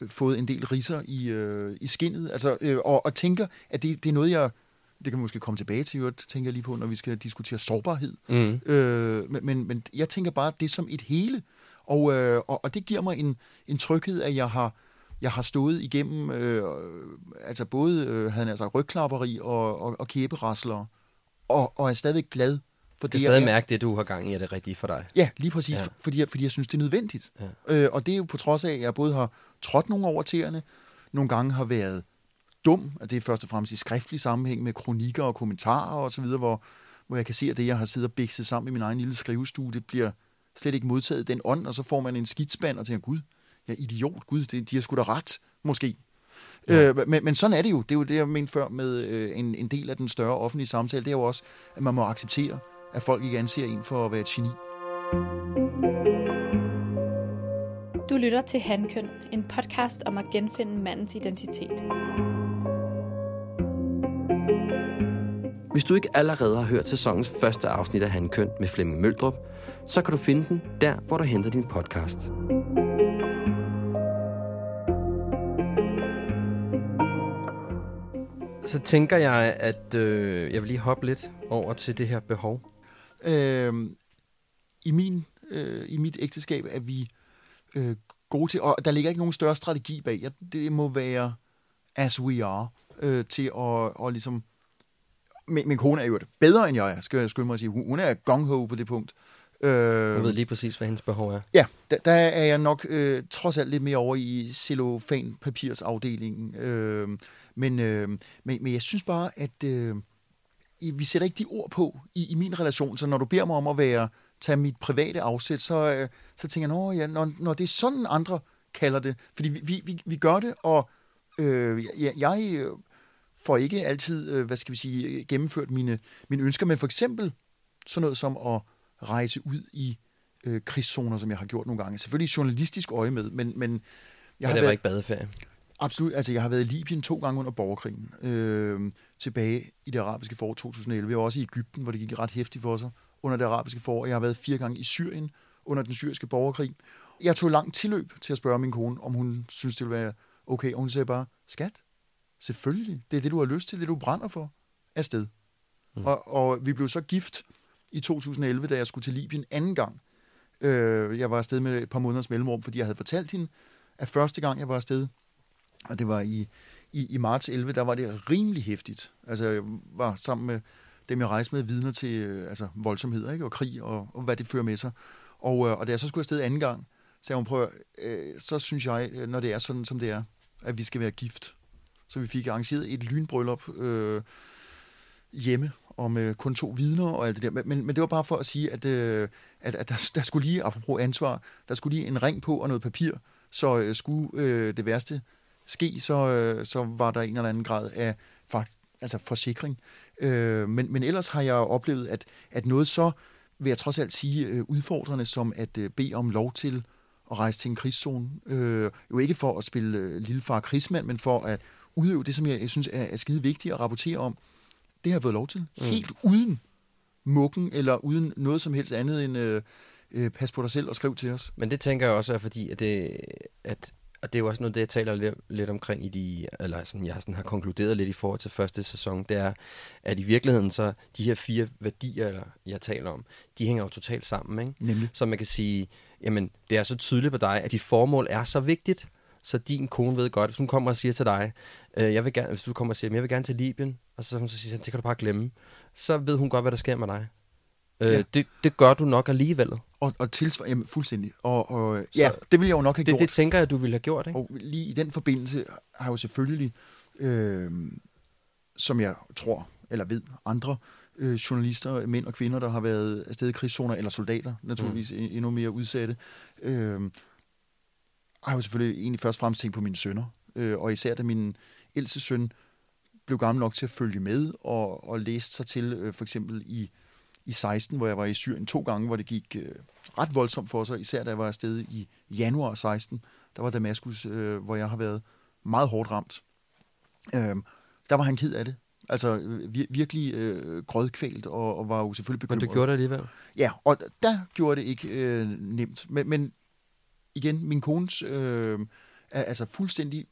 øh, fået en del riser i, øh, i skinnet. Altså, øh, og, og tænker, at det, det er noget, jeg det kan vi måske komme tilbage til, øvrigt, tænker jeg lige på, når vi skal diskutere sårbarhed. Mm. Øh, men, men, men jeg tænker bare det som et hele. Og, øh, og, og det giver mig en, en tryghed, at jeg har, jeg har stået igennem, øh, altså både øh, havde altså rygklapperi og, og, og kæberasler, og, og er stadigvæk glad for Du kan det, stadig jeg mærke det, du har gang i, er det rigtige for dig. Ja, lige præcis, ja. fordi, jeg, fordi jeg synes, det er nødvendigt. Ja. Øh, og det er jo på trods af, at jeg både har trådt nogle over tæerne, nogle gange har været dum, og det er først og fremmest i skriftlig sammenhæng med kronikker og kommentarer og så videre, hvor, hvor jeg kan se, at det, jeg har siddet og bikset sammen i min egen lille skrivestue, det bliver slet ikke modtaget den ånd, og så får man en skidspand og tænker, gud, jeg er idiot, gud, det, de har sgu da ret, måske. Ja. Øh, men, men sådan er det jo. Det er jo det, jeg mente før med øh, en, en del af den større offentlige samtale. Det er jo også, at man må acceptere, at folk ikke anser en for at være et geni. Du lytter til Handkøn, en podcast om at genfinde mandens identitet. Hvis du ikke allerede har hørt sæsonens første afsnit af Handkøn med Flemming Møldrup, så kan du finde den der, hvor du henter din podcast. Så tænker jeg, at øh, jeg vil lige hoppe lidt over til det her behov. øh, i, min, øh, i mit ægteskab er vi øh, gode til, og der ligger ikke nogen større strategi bag. Jeg, det må være as we are, øh, til at og ligesom... Min, min kone er jo bedre end jeg er, skal jeg skynde mig at sige. Hun, hun er gung-ho på det punkt. Øh, Jeg ved lige præcis, hvad hendes behov er. Ja, der, der er jeg nok øh, trods alt lidt mere over i cellofan-papirsafdelingen. Øh, men, øh, men, men jeg synes bare, at øh, vi sætter ikke de ord på i, i min relation. Så når du beder mig om at være tage mit private afsæt, så, øh, så tænker jeg, Nå, ja, når, når det er sådan, andre kalder det. Fordi vi, vi, vi, gør det, og øh, jeg, jeg får ikke altid, øh, hvad skal vi sige, gennemført mine, mine ønsker, men for eksempel sådan noget som at rejse ud i øh, krigszoner, som jeg har gjort nogle gange. Selvfølgelig journalistisk øje med, men, men jeg har det var været, ikke badeferie. Absolut. Altså, jeg har været i Libyen to gange under borgerkrigen. Øh, tilbage i det arabiske forår 2011. Jeg var også i Ægypten, hvor det gik ret hæftigt for sig under det arabiske forår. Jeg har været fire gange i Syrien under den syriske borgerkrig. Jeg tog langt tilløb til at spørge min kone, om hun synes, det ville være okay. Og hun sagde bare, skat, selvfølgelig. Det er det, du har lyst til, det du brænder for. Afsted. Mm. Og, og vi blev så gift i 2011, da jeg skulle til Libyen anden gang. Øh, jeg var afsted med et par måneders mellemrum, fordi jeg havde fortalt hende, at første gang, jeg var afsted, og det var i, i, i marts 11, der var det rimelig hæftigt. Altså, jeg var sammen med dem, jeg rejste med, vidner til øh, altså, voldsomheder ikke? og krig, og, og hvad det fører med sig. Og, øh, og da jeg så skulle afsted anden gang, sagde hun, prøv, øh, så synes jeg, øh, når det er sådan, som det er, at vi skal være gift. Så vi fik arrangeret et lynbryllup øh, hjemme, og med kun to vidner og alt det der. Men, men, det var bare for at sige, at, øh, at, at der, der skulle lige, apropos ansvar, der skulle lige en ring på og noget papir, så øh, skulle øh, det værste ske, så, øh, så var der en eller anden grad af fakt, altså forsikring. Øh, men, men ellers har jeg oplevet, at, at noget så, vil jeg trods alt sige, øh, udfordrende som at øh, bede om lov til at rejse til en krigszone. Øh, jo ikke for at spille øh, lillefar krigsmand, men for at udøve det, som jeg, jeg synes er, er skide vigtigt at rapportere om. Det har jeg fået lov til. Mm. Helt uden mukken, eller uden noget som helst andet end øh, øh, pas på dig selv og skriv til os. Men det tænker jeg også er fordi, at det, at, og det er jo også noget, det jeg taler lidt, lidt omkring i de, eller sådan, jeg sådan har konkluderet lidt i forhold til første sæson, det er, at i virkeligheden så, de her fire værdier, eller jeg taler om, de hænger jo totalt sammen, ikke? Nemlig. Så man kan sige, jamen, det er så tydeligt på dig, at dit formål er så vigtigt, så din kone ved godt, hvis hun kommer og siger til dig, øh, jeg vil gerne, hvis du kommer og siger, jeg vil gerne til Libyen, og så, så siger hun, det kan du bare glemme, så ved hun godt, hvad der sker med dig. Øh, Ja. det, det gør du nok alligevel. Og, og tilsvar, jamen fuldstændig. Og, og ja, det ville jeg jo nok have Det, gjort. det tænker jeg, du ville have gjort, ikke? Og lige i den forbindelse har jeg jo selvfølgelig, øh, som jeg tror, eller ved, andre øh, journalister, mænd og kvinder, der har været afsted i krigszoner, eller soldater naturligvis mm. endnu mere udsatte, øh, har jo selvfølgelig egentlig først og fremmest tænkt på mine sønner. Øh, og især da min ældste søn blev gammel nok til at følge med og, og læste sig til, øh, for eksempel i, i 16, hvor jeg var i Syrien to gange, hvor det gik øh, ret voldsomt for sig, især da jeg var afsted i januar 16, der var Damaskus, øh, hvor jeg har været meget hårdt ramt. Øh, der var han ked af det. Altså øh, vir- virkelig øh, grødkvælt, og, og var jo selvfølgelig Men bekymret. du gjorde det alligevel. Ja, og der gjorde det ikke øh, nemt. Men, men igen, min kones øh, altså fuldstændig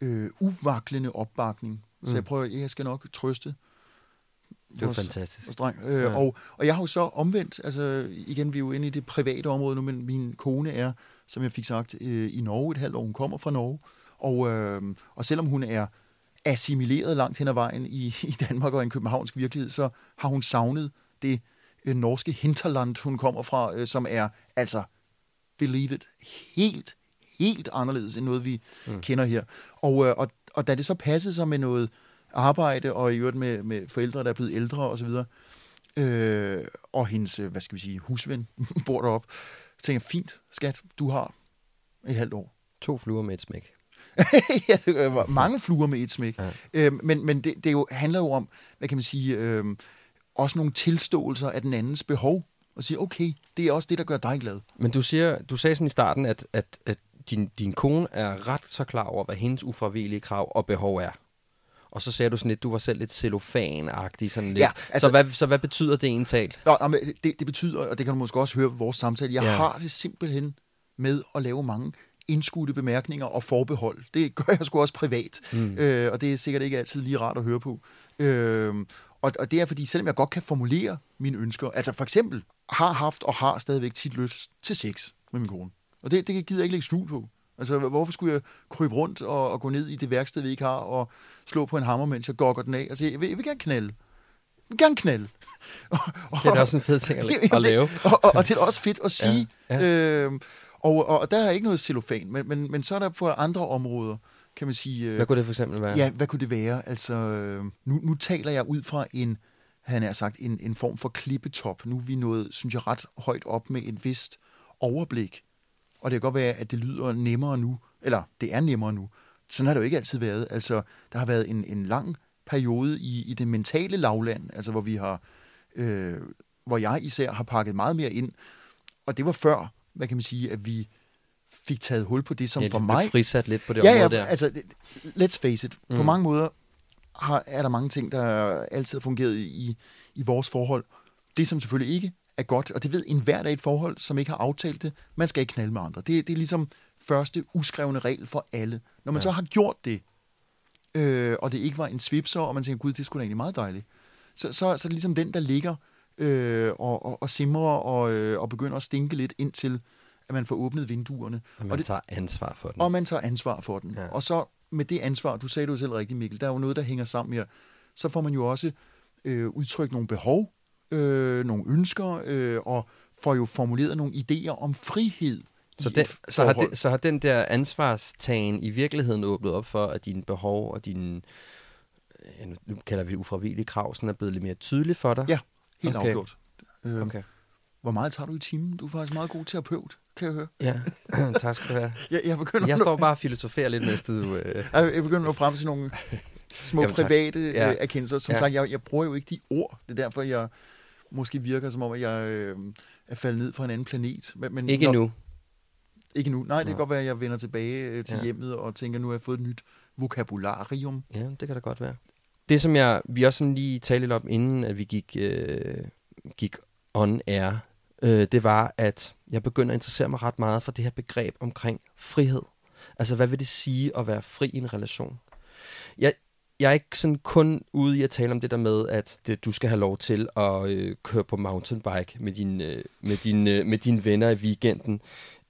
øh, uvaklende opbakning. Så Mm. jeg prøver, jeg skal nok trøste Det er vores- fantastisk. vores dreng. Øh, ja. og, og jeg har jo så omvendt, altså igen, vi er jo inde i det private område nu, men min kone er, som jeg fik sagt, øh, i Norge et halvt år. Hun kommer fra Norge. Og, øh, og selvom hun er assimileret langt hen ad vejen i, i Danmark og i en københavnsk virkelighed, så har hun savnet det øh, norske hinterland, hun kommer fra, øh, som er altså, believe it, helt, helt anderledes end noget, vi mm. kender her. Og, øh, og, og da det så passede sig med noget arbejde, og i øvrigt med, med forældre, der er blevet ældre osv., øh, og hendes, øh, hvad skal vi sige, husven bor deroppe, så tænkte jeg, fint, skat, du har et halvt år. To fluer med et smæk. ja, det var mange fluer med et smæk. Ja. Øhm, men men det, det jo, handler jo om, hvad kan man sige, øhm, også nogle tilståelser af den andens behov. Og sige, okay, det er også det, der gør dig glad. Men du, siger, du sagde sådan i starten, at, at, at din, din kone er ret så klar over, hvad hendes ufravigelige krav og behov er. Og så sagde du sådan lidt, du var selv lidt cellofan-agtig. Sådan lidt. Ja, altså- så, hvad, så hvad betyder det egentlig? Nå, nå, men det, det betyder, og det kan du måske også høre på vores samtale, jeg ja. har det simpelthen med at lave mange indskudte bemærkninger og forbehold. Det gør jeg sgu også privat, mm. øh, og det er sikkert ikke altid lige rart at høre på. Øh, og, og det er fordi, selvom jeg godt kan formulere mine ønsker, altså for eksempel har haft og har stadigvæk tit lyst til sex med min kone. Og det, det gider jeg ikke lægge skjul på. Altså, hvorfor skulle jeg krybe rundt og, og gå ned i det værksted, vi ikke har, og slå på en hammer, mens jeg gokker den af? Altså, jeg vil, jeg vil gerne knalde. Jeg vil gerne knalde. Og, og, Det er da også en fed ting at, Jamen, at lave. Det, og, og, og det er også fedt at sige. Ja, Ja, Øhm, og, og, og der er ikke noget cellofan, men, men, men så er der på andre områder, kan man sige... øh, Hvad kunne det for eksempel være? Ja, hvad kunne det være? Altså, øh, nu, nu taler jeg ud fra en, han har sagt, en, en form for klippetop. Nu er vi nået, synes jeg, ret højt op med et vist overblik. Og det kan godt være, at det lyder nemmere nu, eller det er nemmere nu. Sådan har det jo ikke altid været. Altså, der har været en, en lang periode i, i det mentale lavland, altså hvor vi har, øh, hvor jeg især har pakket meget mere ind. Og det var før, hvad kan man sige, at vi fik taget hul på det, som Ja, for mig... frisat lidt på det ja, område ja, der. altså, let's face it. Mm. På mange måder har, er der mange ting, der altid har fungeret i, i vores forhold. Det, som selvfølgelig ikke er godt, og det ved enhver, der er et forhold, som ikke har aftalt det, man skal ikke knalde med andre. Det, det er ligesom første uskrevne regel for alle. Når man ja. så har gjort det, øh, og det ikke var en svipser, og man tænker, gud, det skulle da egentlig meget dejligt, så, så, så er det ligesom den, der ligger øh, og, og, og simrer og, øh, og begynder at stinke lidt indtil, at man får åbnet vinduerne. Og man og det, tager ansvar for den. og man tager ansvar for den. Ja. Og så med det ansvar, du sagde det jo selv rigtigt, Mikkel, der er jo noget, der hænger sammen her. Så får man jo også øh, udtrykt nogle behov, øh, nogle ønsker, øh, og får jo formuleret nogle idéer om frihed. Så, den, så, har det, så har den der ansvarstagen i virkeligheden åbnet op for, at dine behov og dine, ja, nu- nu kalder vi det ufravigelige krav, sådan er blevet lidt mere tydelige for dig? Ja, helt Okay. afgjort. Øh, Okay. Hvor meget tager du i timen? Du er faktisk meget god terapeut, kan jeg høre. Ja, tak skal du have. Jeg, jeg begynder Jeg at står bare og filosoferer lidt, mens du... Øh, Jeg begynder at nå frem til nogle små Jamen, tak. private Ja. ja. erkendelser. Som Ja. sagt, jeg, jeg bruger jo ikke de ord. Det er derfor, jeg måske virker som om, at jeg øh, er faldet ned fra en anden planet. Men, men ikke når- nu. Ikke nu. Nej, det kan Nå. godt være, at jeg vender tilbage øh, til Ja. hjemmet og tænker, nu har jeg fået et nyt vokabularium. Ja, det kan da godt være. Det, som jeg, vi også sådan lige talte lidt om, inden at vi gik, øh, gik on air, øh, det var, at jeg begynder at interessere mig ret meget for det her begreb omkring frihed. Altså, hvad vil det sige at være fri i en relation? Jeg, jeg er ikke sådan kun ude i at tale om det der med, at det, du skal have lov til at øh, køre på mountainbike med, din, øh, med, din, øh, med dine venner i weekenden,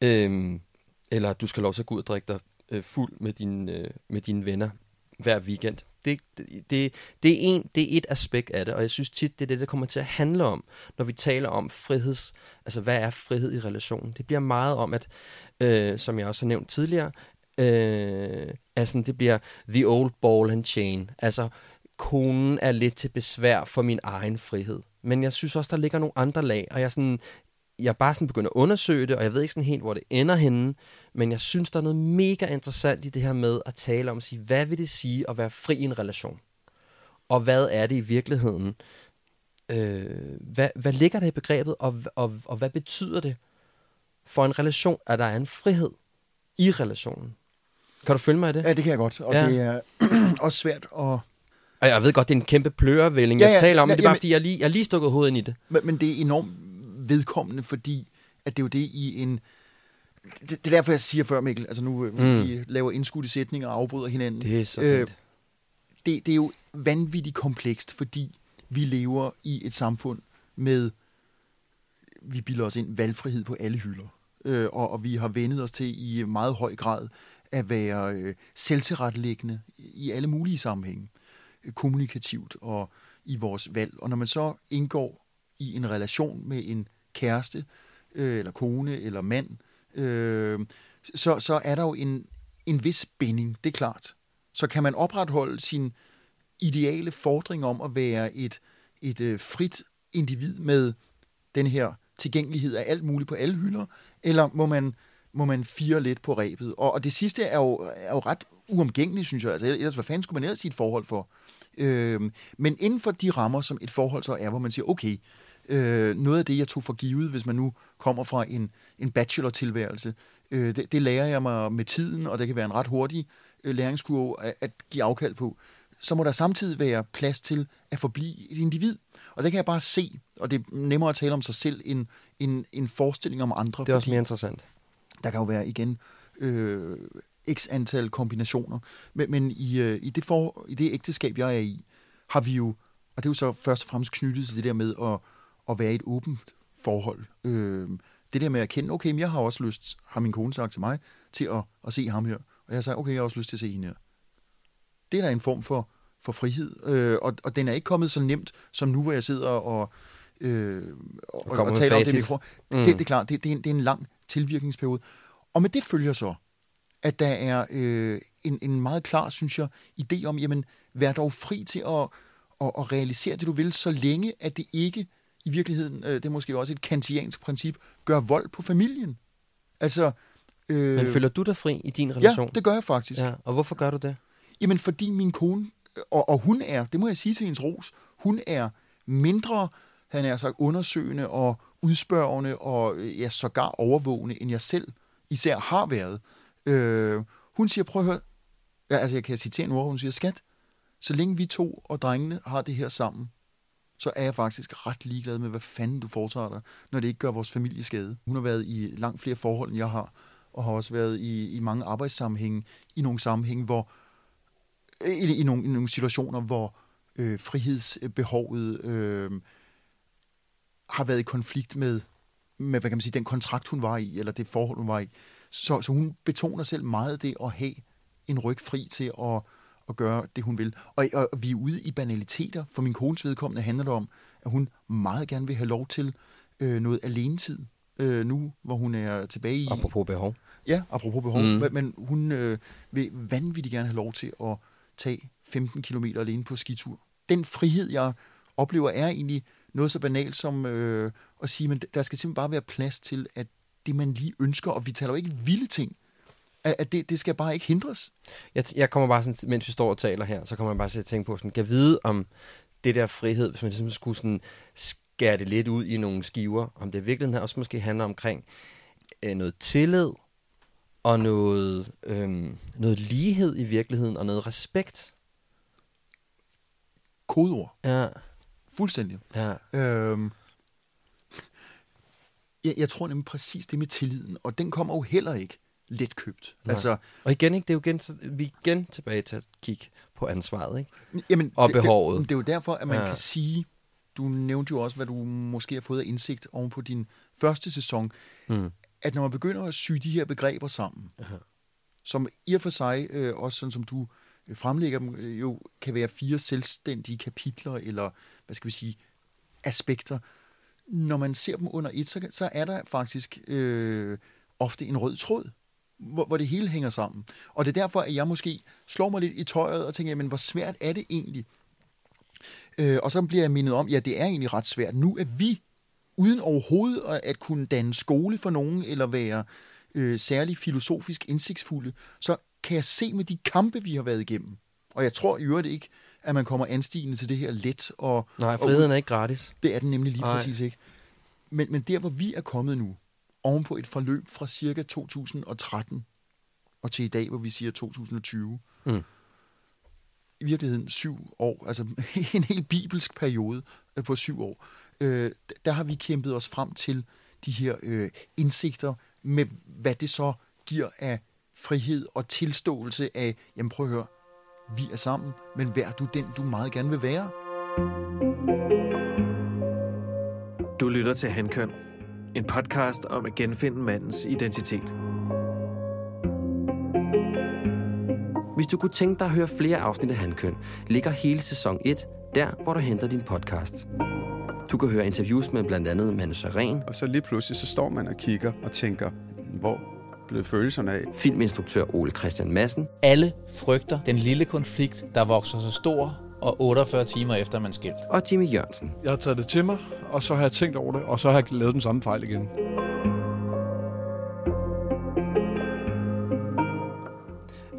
øh, eller du skal have lov til at gå ud og drikke dig øh, fuld med, din, øh, med dine venner hver weekend. Det, det, det, er en, det er et aspekt af det, og jeg synes tit, det er det, der kommer til at handle om, når vi taler om friheds... Altså, hvad er frihed i relationen? Det bliver meget om, at, øh, som jeg også har nævnt tidligere, øh, altså, det bliver the old ball and chain. Altså, konen er lidt til besvær for min egen frihed. Men jeg synes også, der ligger nogle andre lag, og jeg sådan, jeg er bare sådan begyndt at undersøge det, og jeg ved ikke sådan helt, hvor det ender henne, men jeg synes, der er noget mega interessant i det her med at tale om at sige, hvad vil det sige at være fri i en relation? Og hvad er det i virkeligheden? Øh, hvad, hvad ligger der i begrebet, og, og, og hvad betyder det for en relation, at der er en frihed i relationen? Kan du følge mig i det? Ja, det kan jeg godt. Og Ja. det er også svært at... Og jeg ved godt, det er en kæmpe plørevælling, jeg Ja, ja, taler om, ja, men det er bare jamen- fordi, jeg lige, jeg lige stukket hovedet ind i det. Men, men det er enormt vedkommende, fordi at det er jo det i en... Det, det er derfor, jeg siger før, Mikkel, altså nu mm. Mm. vi laver indskudte sætninger og afbryder hinanden. Det er så Øh, det, det er jo vanvittigt komplekst, fordi vi lever i et samfund med, vi bilder os ind, valgfrihed på alle hylder. Øh, og, og vi har vendet os til i meget høj grad at være øh, selvtilrettelæggende i alle mulige sammenhænge. Øh, kommunikativt og i vores valg. Og når man så indgår i en relation med en kæreste, øh, eller kone, eller mand, øh, så, så er der jo en, en vis binding, det er klart. Så kan man opretholde sin ideale fordring om at være et, et øh, frit individ med den her tilgængelighed af alt muligt på alle hylder, eller må man, må man fire lidt på rebet? Og, og det sidste er jo, er jo ret uomgængeligt, synes jeg. Altså, ellers, hvad fanden skulle man ellers sige et forhold for? Øh, men inden for de rammer, som et forhold så er, hvor man siger, okay, øh, noget af det, jeg tog for givet, hvis man nu kommer fra en, en bachelor-tilværelse, øh, det, det lærer jeg mig med tiden, og det kan være en ret hurtig øh, læringskurve at, at give afkald på. Så må der samtidig være plads til at forblive et individ. Og det kan jeg bare se, og det er nemmere at tale om sig selv, end en, en forestilling om andre. Det er også mere interessant. Der kan jo være igen øh, x antal kombinationer. Men, men i, øh, i, det for, i det ægteskab, jeg er i, har vi jo, og det er jo så først og fremmest knyttet til det der med at, at være i et åbent forhold. Øh, det der med at kende, okay, men jeg har også lyst, har min kone sagt til mig, til at, at se ham her. Og jeg sagt, okay, jeg har også lyst til at se hende her. Det er da en form for, for frihed, øh, og, og den er ikke kommet så nemt, som nu, hvor jeg sidder og, øh, og, og, og taler om det. Mm. Det, det er klart, det, det, er en, det er en lang tilvirkningsperiode. Og med det følger så, at der er øh, en, en meget klar, synes jeg, idé om, jamen, vær dog fri til at, at, at realisere det, du vil, så længe at det ikke i virkeligheden, øh, det er måske også et kantiansk princip, gør vold på familien. Altså... Øh, Men føler du dig fri i din relation? Ja, det gør jeg faktisk. Ja, og hvorfor gør du det? Jamen, fordi min kone, og, og hun er, det må jeg sige til hendes ros, hun er mindre, han er sagt, undersøgende og udspørgende og ja, sågar overvågende, end jeg selv især har været. Øh, hun siger, prøv at høre, ja, altså jeg kan citere en ord, hun siger, skat, så længe vi to og drengene har det her sammen, så er jeg faktisk ret ligeglad med, hvad fanden du foretager dig, når det ikke gør vores familie skade. Hun har været i langt flere forhold, end jeg har, og har også været i, i mange arbejdssammenhænge, i nogle sammenhænge, hvor i, i, nogle, i nogle situationer, hvor øh, frihedsbehovet øh, har været i konflikt med, med, hvad kan man sige, den kontrakt, hun var i, eller det forhold, hun var i. Så, så hun betoner selv meget det at have en ryg fri til at, at gøre det, hun vil. Og, og vi er ude i banaliteter. For min kones vedkommende handler det om, at hun meget gerne vil have lov til øh, noget alenetid. Øh, nu, hvor hun er tilbage i... Apropos behov. Ja, apropos behov. Mm. Men, hun øh, vil vanvittigt gerne have lov til at tage 15 km alene på skitur. Den frihed, jeg oplever, er egentlig noget så banalt som øh, at sige, men der skal simpelthen bare være plads til, at det, man lige ønsker, og vi taler jo ikke vilde ting, at, at det, det skal bare ikke hindres. Jeg, jeg kommer bare sådan, mens vi står og taler her, så kommer jeg bare til at tænke på, sådan, kan vide om det der frihed, hvis man ligesom skulle sådan skære det lidt ud i nogle skiver, om det i virkeligheden også måske handler omkring øh, noget tillid, og noget, øh, noget lighed i virkeligheden, og noget respekt. Kodeord. Ja. Fuldstændig. Ja. Øhm, jeg, jeg tror nemlig præcis det med tilliden, og den kommer jo heller ikke let købt. Nej. Altså, og igen, ikke, det er jo igen, vi er igen tilbage til at kigge på ansvaret, ikke? Jamen, og det, behovet. Det, det er jo derfor, at man ja. kan sige, du nævnte jo også, hvad du måske har fået af indsigt oven på din første sæson, mm. at når man begynder at sy de her begreber sammen, Aha. som i og for sig, øh, også sådan som du øh, fremlægger dem, øh, jo kan være fire selvstændige kapitler, eller hvad skal vi sige, aspekter. Når man ser dem under et, så, så er der faktisk øh, ofte en rød tråd, hvor, hvor det hele hænger sammen. Og det er derfor, at jeg måske slår mig lidt i tøjet og tænker, men hvor svært er det egentlig? Øh, og så bliver jeg mindet om, ja, det er egentlig ret svært. Nu er vi, uden overhovedet at kunne danne skole for nogen, eller være øh, særlig filosofisk indsigtsfulde, så kan jeg se med de kampe, vi har været igennem. Og jeg tror i øvrigt ikke, at man kommer anstigende til det her let. Og, Nej, friheden og, er ikke gratis. Det er den nemlig lige Nej. præcis ikke. Men, men der, hvor vi er kommet nu, ovenpå et forløb fra cirka 2013 og til i dag, hvor vi siger 2020, mm. i virkeligheden syv år, altså en helt bibelsk periode øh, på syv år, øh, der har vi kæmpet os frem til de her øh, indsigter med, hvad det så giver af frihed og tilståelse af, jamen prøv at høre, vi er sammen, men vær du den, du meget gerne vil være. Du lytter til Handkøn, en podcast om at genfinde mandens identitet. Hvis du kunne tænke dig at høre flere afsnit af Handkøn, ligger hele sæson 1 der, hvor du henter din podcast. Du kan høre interviews med blandt andet Manu Saren, Og så lige pludselig, så står man og kigger og tænker, hvor blev følelserne af? filminstruktør Ole Christian Madsen Alle frygter den lille konflikt, der vokser så stor, og 48 timer efter man skilt. og Jimmy Jørgensen. Jeg har taget det til mig, og så har jeg tænkt over det, og så har jeg lavet den samme fejl igen.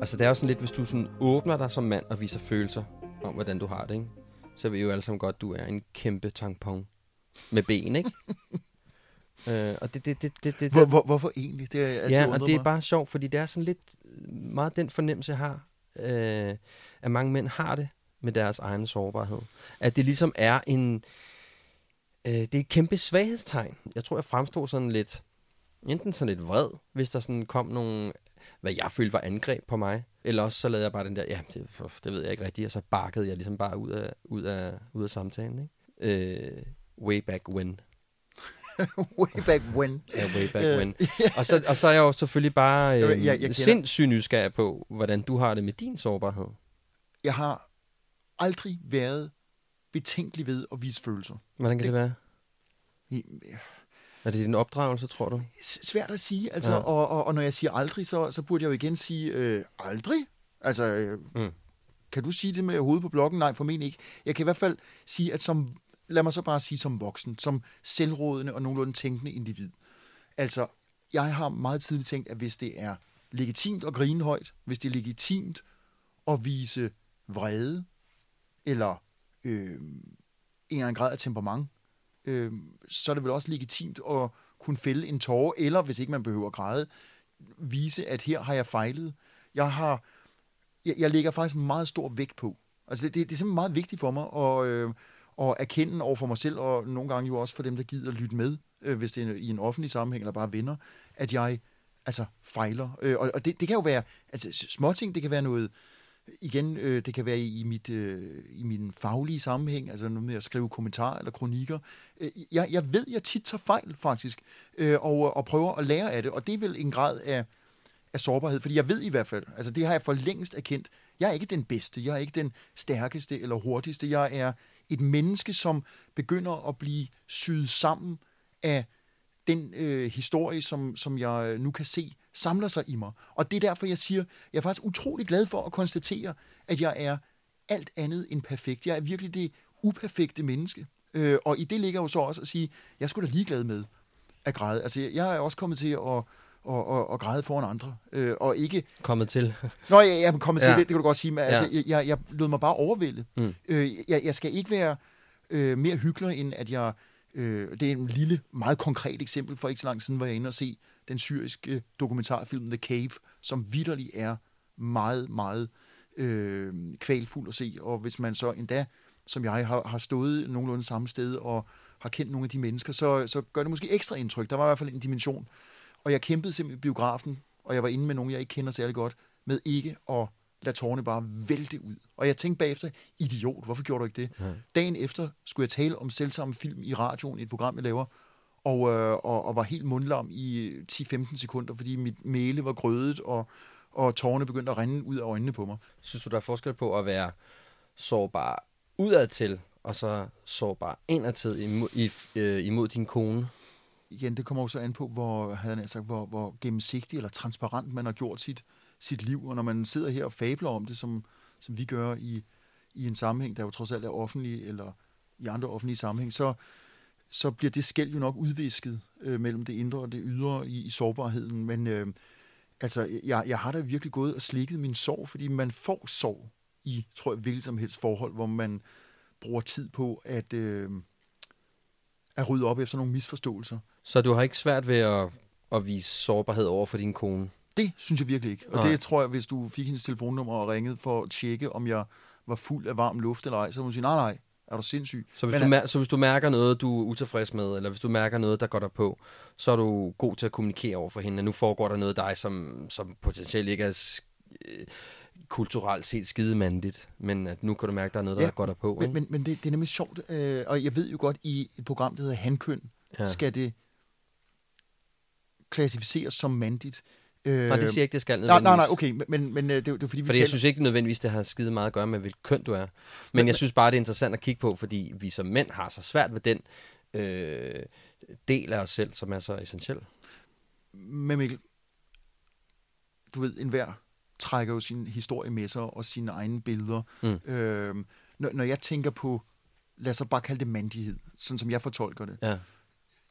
Altså, det er jo sådan lidt, hvis du sådan åbner dig som mand og viser følelser om, hvordan du har det, ikke? Så ved vi jo alle sammen godt, at du er en kæmpe tampon med ben, ikke? øh, og det, det, det, det, det, Hvor, hvor, hvorfor egentlig? Det er altid Ja, og det er mig. bare sjovt, fordi det er sådan lidt meget den fornemmelse, jeg har, øh, at mange mænd har det med deres egen sårbarhed. At det ligesom er en... Øh, det er et kæmpe svaghedstegn. Jeg tror, jeg fremstod sådan lidt... Enten sådan lidt vred, hvis der sådan kom nogle, hvad jeg følte var angreb på mig. Eller også så lavede jeg bare den der, ja, det, det ved jeg ikke rigtigt, og så bakkede jeg ligesom bare ud af, ud af, ud af samtalen. Ikke? Øh, way back when. way back when. Ja, way back Øh, when. Og så, og så er jeg jo selvfølgelig bare Jeg- øh, jeg- jeg kender- sindssygt nysgerrig på, hvordan du har det med din sårbarhed. Jeg har aldrig været betænkelig ved at vise følelser. Hvordan kan det, det være? I- Er det din opdragelse, tror du? Svært at sige, altså, Ja. ja. og, og, og når jeg siger aldrig, så, så burde jeg jo igen sige øh, aldrig. Altså, øh, Mm. kan du sige det med hovedet på blokken? Nej, formentlig ikke. Jeg kan i hvert fald sige, at som, lad mig så bare sige som voksen, som selvrådende og nogenlunde tænkende individ. Altså, jeg har meget tidligt tænkt, at hvis det er legitimt at grine højt, hvis det er legitimt at vise vrede, eller øh, en eller anden grad af temperament, øh, så er det vel også legitimt at kunne fælde en tårer, eller hvis ikke man behøver at græde, vise, at her har jeg fejlet. Jeg har, jeg, jeg lægger faktisk meget stor vægt på. Altså det, det, det er simpelthen meget vigtigt for mig at, øh, at erkende over for mig selv, og nogle gange jo også for dem, der gider lytte med, øh, hvis det er i en offentlig sammenhæng, eller bare venner, at jeg altså fejler. Øh, og og det, det kan jo være, altså småting, det kan være noget, igen, øh, det kan være i, mit, øh, i min faglige sammenhæng, altså noget med at skrive kommentarer eller kronikker. Øh, jeg, jeg ved, jeg tit tager fejl, faktisk, øh, og, og prøver at lære af det, og det er vel en grad af, af sårbarhed, fordi jeg ved i hvert fald, altså det har jeg for længst erkendt, jeg er ikke den bedste, jeg er ikke den stærkeste eller hurtigste, jeg er et menneske, som begynder at blive syet sammen af den øh, historie, som, som jeg nu kan se, samler sig i mig. Og det er derfor, jeg siger, jeg er faktisk utrolig glad for at konstatere, at jeg er alt andet end perfekt. Jeg er virkelig det uperfekte menneske. Øh, og i det ligger jo så også at sige, jeg skulle da ligeglad med at græde. Altså, jeg er også kommet til at, at, at, at græde foran andre, øh, og ikke... Kommet til. Nå, jeg, jeg er kommet til Ja. det, det kan du godt sige, men altså, jeg, jeg, jeg lod mig bare overvælde. Mm. Øh, jeg, jeg skal ikke være øh, mere hyggelig, end at jeg... Øh, det er en lille, meget konkret eksempel. For ikke så lang siden var jeg inde og se den syriske dokumentarfilm The Cave, som vidderlig er meget, meget øh, kvalfuld at se. Og hvis man så endda, som jeg, har, har stået nogenlunde samme sted og har kendt nogle af de mennesker, så, så gør det måske ekstra indtryk. Der var i hvert fald en dimension. Og jeg kæmpede simpelthen i biografen, og jeg var inde med nogen, jeg ikke kender særlig godt, med ikke at lade tårerne bare vælte ud. Og jeg tænkte bagefter, idiot, hvorfor gjorde du ikke det? Ja. Dagen efter skulle jeg tale om selvsamme film i radioen i et program, jeg laver, og, øh, og, og var helt mundlam i 10-15 sekunder, fordi mit mæle var grødet, og, og tårerne begyndte at rinde ud af øjnene på mig. Synes du, der er forskel på at være sårbar udadtil, og så sårbar indadtil imod, i, øh, imod din kone? Igen, det kommer jo så an på, hvor, havde jeg sagt, hvor, hvor gennemsigtig eller transparent man har gjort sit, sit liv. Og når man sidder her og fabler om det, som, som vi gør i, i en sammenhæng, der jo trods alt er offentlig, eller i andre offentlige sammenhæng, så, så bliver det skæld jo nok udvisket øh, mellem det indre og det ydre i, i sårbarheden. Men øh, altså, jeg, jeg har da virkelig gået og slikket min sorg, fordi man får sorg i, tror jeg, hvilket som helst forhold, hvor man bruger tid på at, øh, at rydde op efter nogle misforståelser. Så du har ikke svært ved at, at vise sårbarhed over for din kone? Det synes jeg virkelig ikke. Og Nej. det tror jeg, hvis du fik hendes telefonnummer og ringede for at tjekke, om jeg var fuld af varm luft eller ej, så ville hun sige, nej, nej, er du sindssyg? Så hvis, Men, du så hvis du mærker noget, du er utilfreds med, eller hvis du mærker noget, der går dig på, så er du god til at kommunikere over for hende, at nu foregår der noget af dig, som, som potentielt ikke er, øh, kulturelt set skide mandigt, men at nu kan du mærke, at der er noget, der ja, går der på. Men, men, men det, det er nemlig sjovt, øh, og jeg ved jo godt, i et program, der hedder Handkøn, ja. skal det klassificeres som mandigt. Øh, nej, det siger ikke, det skal Nej, nej, nej, okay, men, men øh, det, det er fordi, vi Fordi taler... jeg synes ikke nødvendigvis, det har skide meget at gøre med, hvilket køn du er. Men, men jeg synes bare, det er interessant at kigge på, fordi vi som mænd har så svært ved den øh, del af os selv, som er så essentiel. Men Mikkel, du ved, enhver trækker jo sin historie med sig og sine egne billeder. Mm. Øh, når, når jeg tænker på, lad os bare kalde det mandighed, sådan som jeg fortolker det. Ja.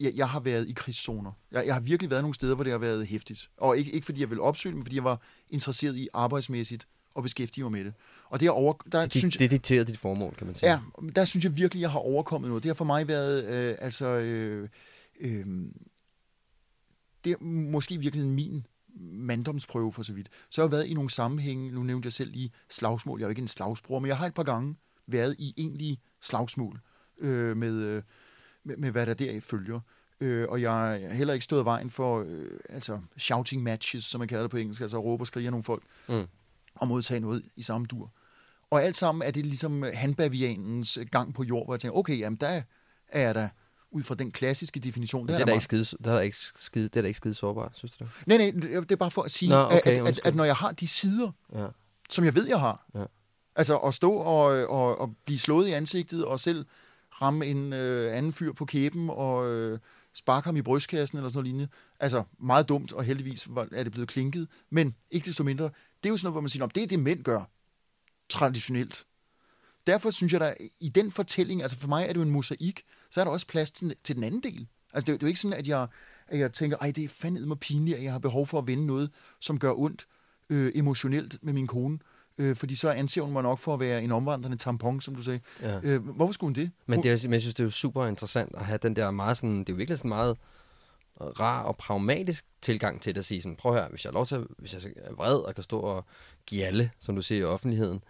Jeg, jeg har været i krigszoner. Jeg, jeg har virkelig været nogle steder, hvor det har været hæftigt. Og ikke, ikke fordi jeg vil opsøge men fordi jeg var interesseret i arbejdsmæssigt og beskæftige mig med det. Og det, er over, der, det, synes, det dikterer dit formål, kan man sige. Ja, der synes jeg virkelig, jeg har overkommet noget. Det har for mig været, øh, altså, øh, øh, det er måske virkelig min manddomsprøve for så vidt. Så har jeg været i nogle sammenhænge, nu nævnte jeg selv lige slagsmål, jeg er jo ikke en slagsbror, men jeg har et par gange været i egentlige slagsmål øh, med, øh, med, med, hvad der deraf følger. Øh, og jeg har heller ikke stået vejen for øh, altså shouting matches, som man kalder det på engelsk, altså råbe og skrige nogle folk, mm. og modtage noget i samme dur. Og alt sammen er det ligesom handbavianens gang på jord, hvor jeg tænker, okay, jamen der er jeg da ud fra den klassiske definition. Det, er det, er der ikke skide, der er ikke skide, det er da ikke skide sårbart, synes du det? Nej, nej, det er bare for at sige, Nå, okay, at, at, at når jeg har de sider, ja. som jeg ved, jeg har, ja. altså at stå og, og, og blive slået i ansigtet, og selv ramme en øh, anden fyr på kæben, og øh, sparke ham i brystkassen, eller sådan noget lignende. Altså, meget dumt, og heldigvis er det blevet klinket, men ikke desto mindre, det er jo sådan noget, hvor man siger, det er det, mænd gør, traditionelt derfor synes jeg, der i den fortælling, altså for mig er det jo en mosaik, så er der også plads til, til den anden del. Altså det, det er jo ikke sådan, at jeg, at jeg tænker, ej, det er fandme pinligt, at jeg har behov for at vende noget, som gør ondt øh, emotionelt med min kone. Øh, fordi så anser hun mig nok for at være en omvandrende tampon, som du sagde. Ja. Øh, hvorfor skulle hun det? Men, det er, men jeg synes, det er jo super interessant at have den der meget sådan, det er jo virkelig sådan meget rar og pragmatisk tilgang til det at sige sådan, prøv høre, hvis jeg er lov til, hvis jeg er vred og kan stå og gjalle, som du siger i offentligheden,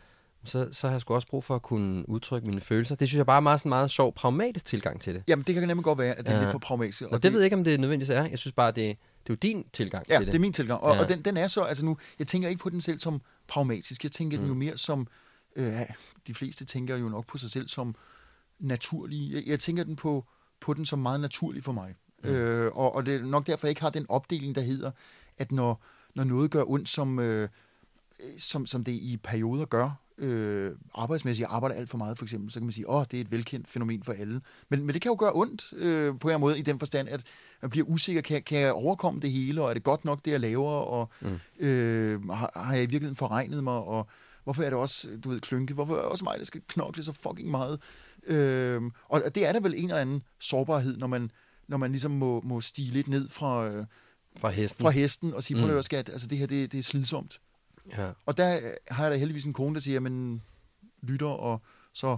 så, så har jeg sgu også brug for at kunne udtrykke mine følelser. Det synes jeg bare er meget, sådan meget sjov, pragmatisk tilgang til det. Jamen, det kan nemlig godt være, at det er ja. lidt for pragmatisk. Og, og det, det ved jeg ikke, om det nødvendigvis er. Jeg synes bare, det, det er jo din tilgang ja, til det. Ja, det er min tilgang. Og, ja. og den, den er så, altså nu, jeg tænker ikke på den selv som pragmatisk. Jeg tænker mm. den jo mere som, øh, de fleste tænker jo nok på sig selv som naturlig. Jeg, jeg tænker den på, på den som meget naturlig for mig. Mm. Øh, og, og det er nok derfor, jeg ikke har den opdeling, der hedder, at når, når noget gør ondt, som, øh, som, som det i perioder gør, øh, arbejdsmæssigt arbejder alt for meget, for eksempel, så kan man sige, åh, det er et velkendt fænomen for alle. Men, men det kan jo gøre ondt øh, på en måde, i den forstand, at man bliver usikker, kan, kan jeg overkomme det hele, og er det godt nok, det jeg laver, og mm. øh, har, har jeg i virkeligheden forregnet mig, og hvorfor er det også, du ved, klynke, hvorfor er det også mig, der skal knokle så fucking meget? Øh, og det er der vel en eller anden sårbarhed, når man, når man ligesom må, må stige lidt ned fra, øh, fra, hesten. fra hesten og sige, prøv mm. at skat, altså det her, det, det er slidsomt. Ja. Og der har jeg da heldigvis en kone, der siger, men lytter og så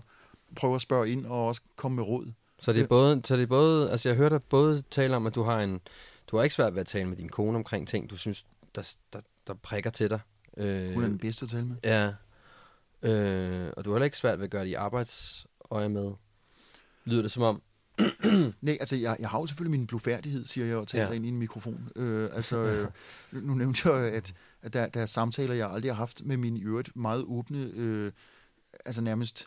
prøver at spørge ind og også komme med råd. Så det er både, så det er både altså jeg hører dig både tale om, at du har en, du har ikke svært ved at tale med din kone omkring ting, du synes, der, der, der prikker til dig. Øh, Hun er den bedste at tale med. Ja. Øh, og du har heller ikke svært ved at gøre det i arbejdsøje med. Lyder det som om? Nej, altså jeg, jeg har jo selvfølgelig min blufærdighed, siger jeg, og taler ja. ind i en mikrofon. Øh, altså, øh, nu nævnte jeg, at, at der, der er samtaler, jeg aldrig har haft med mine i øvrigt meget åbne, øh, altså nærmest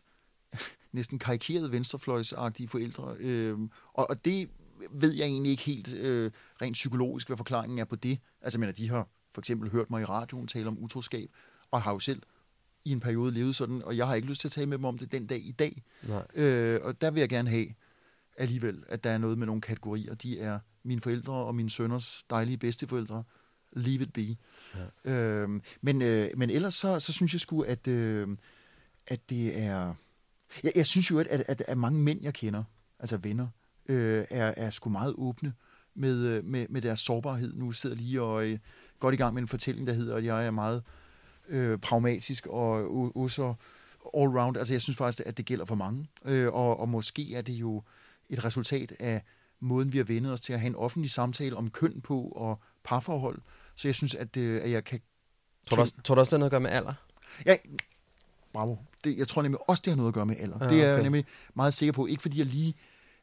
næsten karikerede venstrefløjsagtige forældre. Øh, og, og det ved jeg egentlig ikke helt øh, rent psykologisk, hvad forklaringen er på det. Altså, men de har for eksempel hørt mig i radioen tale om utroskab, og har jo selv i en periode levet sådan, og jeg har ikke lyst til at tale med dem om det den dag i dag. Nej. Øh, og der vil jeg gerne have, alligevel, at der er noget med nogle kategorier. De er mine forældre og mine sønners dejlige bedsteforældre. Leave it be. Ja. Øhm, men, øh, men ellers så, så synes jeg sgu, at, øh, at det er... Jeg, jeg synes jo, at, at, at, mange mænd, jeg kender, altså venner, øh, er, er sgu meget åbne med, øh, med, med deres sårbarhed. Nu sidder lige og øh, godt i gang med en fortælling, der hedder, at jeg er meget øh, pragmatisk og også all round. Altså jeg synes faktisk, at det gælder for mange. Øh, og, og måske er det jo et resultat af måden, vi har vendet os til at have en offentlig samtale om køn på og parforhold. Så jeg synes, at, øh, at jeg kan... Tror du, også, tror du også, det har noget at gøre med alder? Ja, bravo. Det, jeg tror nemlig også, det har noget at gøre med alder. Ja, okay. Det er jeg nemlig meget sikker på. Ikke fordi jeg lige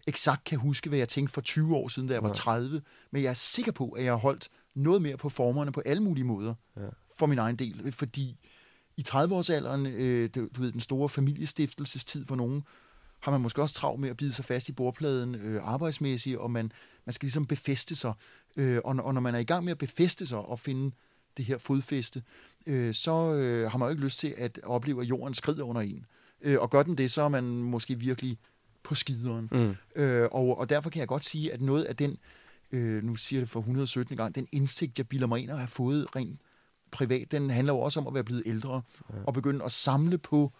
eksakt kan huske, hvad jeg tænkte for 20 år siden, da jeg var 30, men jeg er sikker på, at jeg har holdt noget mere på formerne på alle mulige måder, Ja. for min egen del. Fordi i 30-årsalderen, øh, du, du ved, den store familiestiftelsestid for nogen, har man måske også travlt med at bide sig fast i bordpladen øh, arbejdsmæssigt, og man, man skal ligesom befeste sig. Øh, og, og når man er i gang med at befeste sig og finde det her fodfæste, øh, så øh, har man jo ikke lyst til at opleve, at jorden skrider under en. Øh, og gør den det, så er man måske virkelig på skideren. Mm. Øh, og, og derfor kan jeg godt sige, at noget af den, øh, nu siger jeg det for 117 gang, den indsigt, jeg bilder mig ind og har fået rent privat, den handler jo også om at være blevet ældre, ja. og begynde at samle på,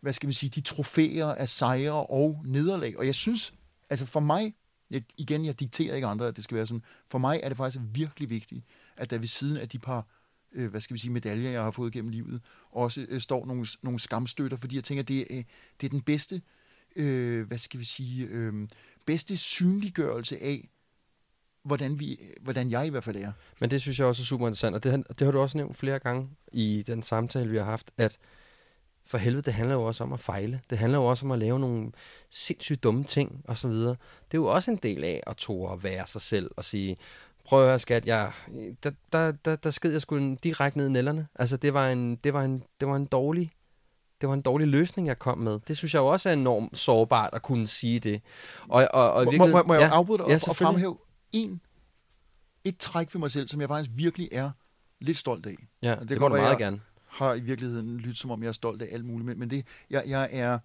hvad skal man sige, de trofæer af sejre og nederlag. Og jeg synes, altså for mig, jeg, igen, jeg dikterer ikke andre, at det skal være sådan, for mig er det faktisk virkelig vigtigt, at der ved siden af de par øh, hvad skal vi sige, medaljer, jeg har fået gennem livet, også øh, står nogle, nogle skamstøtter, fordi jeg tænker, det øh, det er den bedste, øh, hvad skal vi sige, øh, bedste synliggørelse af, hvordan, vi, hvordan jeg i hvert fald er. Men det synes jeg også er super interessant, og det, det har du også nævnt flere gange i den samtale, vi har haft, at for helvede, det handler jo også om at fejle. Det handler jo også om at lave nogle sindssygt dumme ting, og så videre. Det er jo også en del af at tåre at være sig selv og sige, prøv at høre, skat, jeg, der, der, der, der sked jeg sgu direkte ned i nælderne. Altså, det var en, det var en, det var en dårlig det var en dårlig løsning, jeg kom med. Det synes jeg jo også er enormt sårbart at kunne sige det. Og, og, og i Må, må, må jeg ja, afbryde dig ja, og, fremhæve en, et træk ved mig selv, som jeg faktisk virkelig er lidt stolt af. Ja, det kan må du meget jeg gerne. Har i virkeligheden lyttet, som om jeg er stolt af alt muligt, men, men det, jeg, jeg er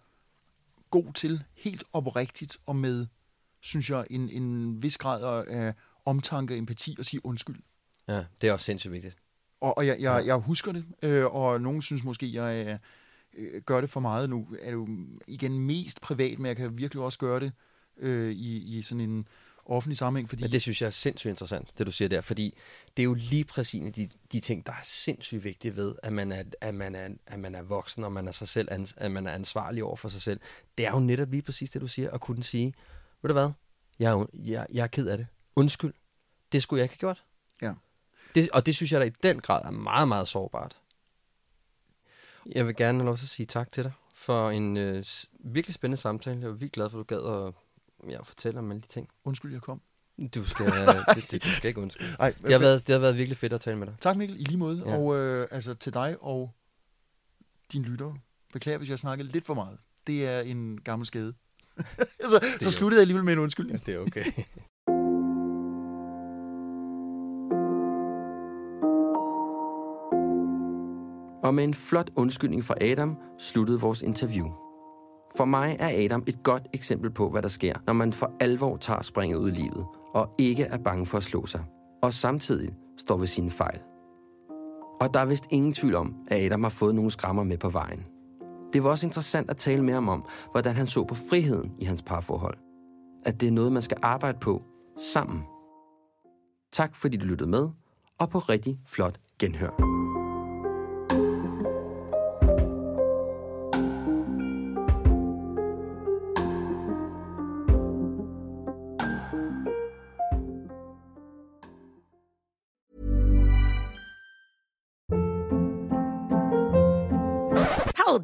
god til helt oprigtigt og med, synes jeg, en, en vis grad af omtanke og empati at sige undskyld. Ja, det er også sindssygt vigtigt. Og, og jeg, jeg, jeg husker det, øh, og nogen synes måske, jeg øh, gør det for meget nu. Er det jo igen mest privat, men jeg kan virkelig også gøre det øh, i, i sådan en offentlig sammenhæng. Fordi Men det synes jeg er sindssygt interessant, det du siger der, fordi det er jo lige præcis de, de ting, der er sindssygt vigtige ved, at man er, at man er, at man er voksen, og man er, sig selv, ans- at man er ansvarlig over for sig selv. Det er jo netop lige præcis det, du siger, at kunne sige, ved du hvad, jeg er, jeg, jeg er ked af det. Undskyld. Det skulle jeg ikke have gjort. Ja. Det, og det synes jeg da i den grad er meget, meget sårbart. Jeg vil gerne have lov til at sige tak til dig for en øh, virkelig spændende samtale. Jeg er virkelig glad for, at du gad at ja, fortælle om alle de ting. Undskyld, jeg kom. Du skal, det, det, du skal ikke undskylde. Ej, det, har været, det har været virkelig fedt at tale med dig. Tak Mikkel, i lige måde. Ja. Og øh, altså til dig og dine lyttere. Beklager, hvis jeg snakkede lidt for meget. Det er en gammel skade. så, så sluttede jeg alligevel med en undskyldning. Ja, det er okay. Og med en flot undskyldning fra Adam sluttede vores interview. For mig er Adam et godt eksempel på, hvad der sker, når man for alvor tager springet ud i livet, og ikke er bange for at slå sig, og samtidig står ved sine fejl. Og der er vist ingen tvivl om, at Adam har fået nogle skrammer med på vejen. Det var også interessant at tale med ham om, hvordan han så på friheden i hans parforhold. At det er noget, man skal arbejde på sammen. Tak fordi du lyttede med, og på rigtig flot genhør.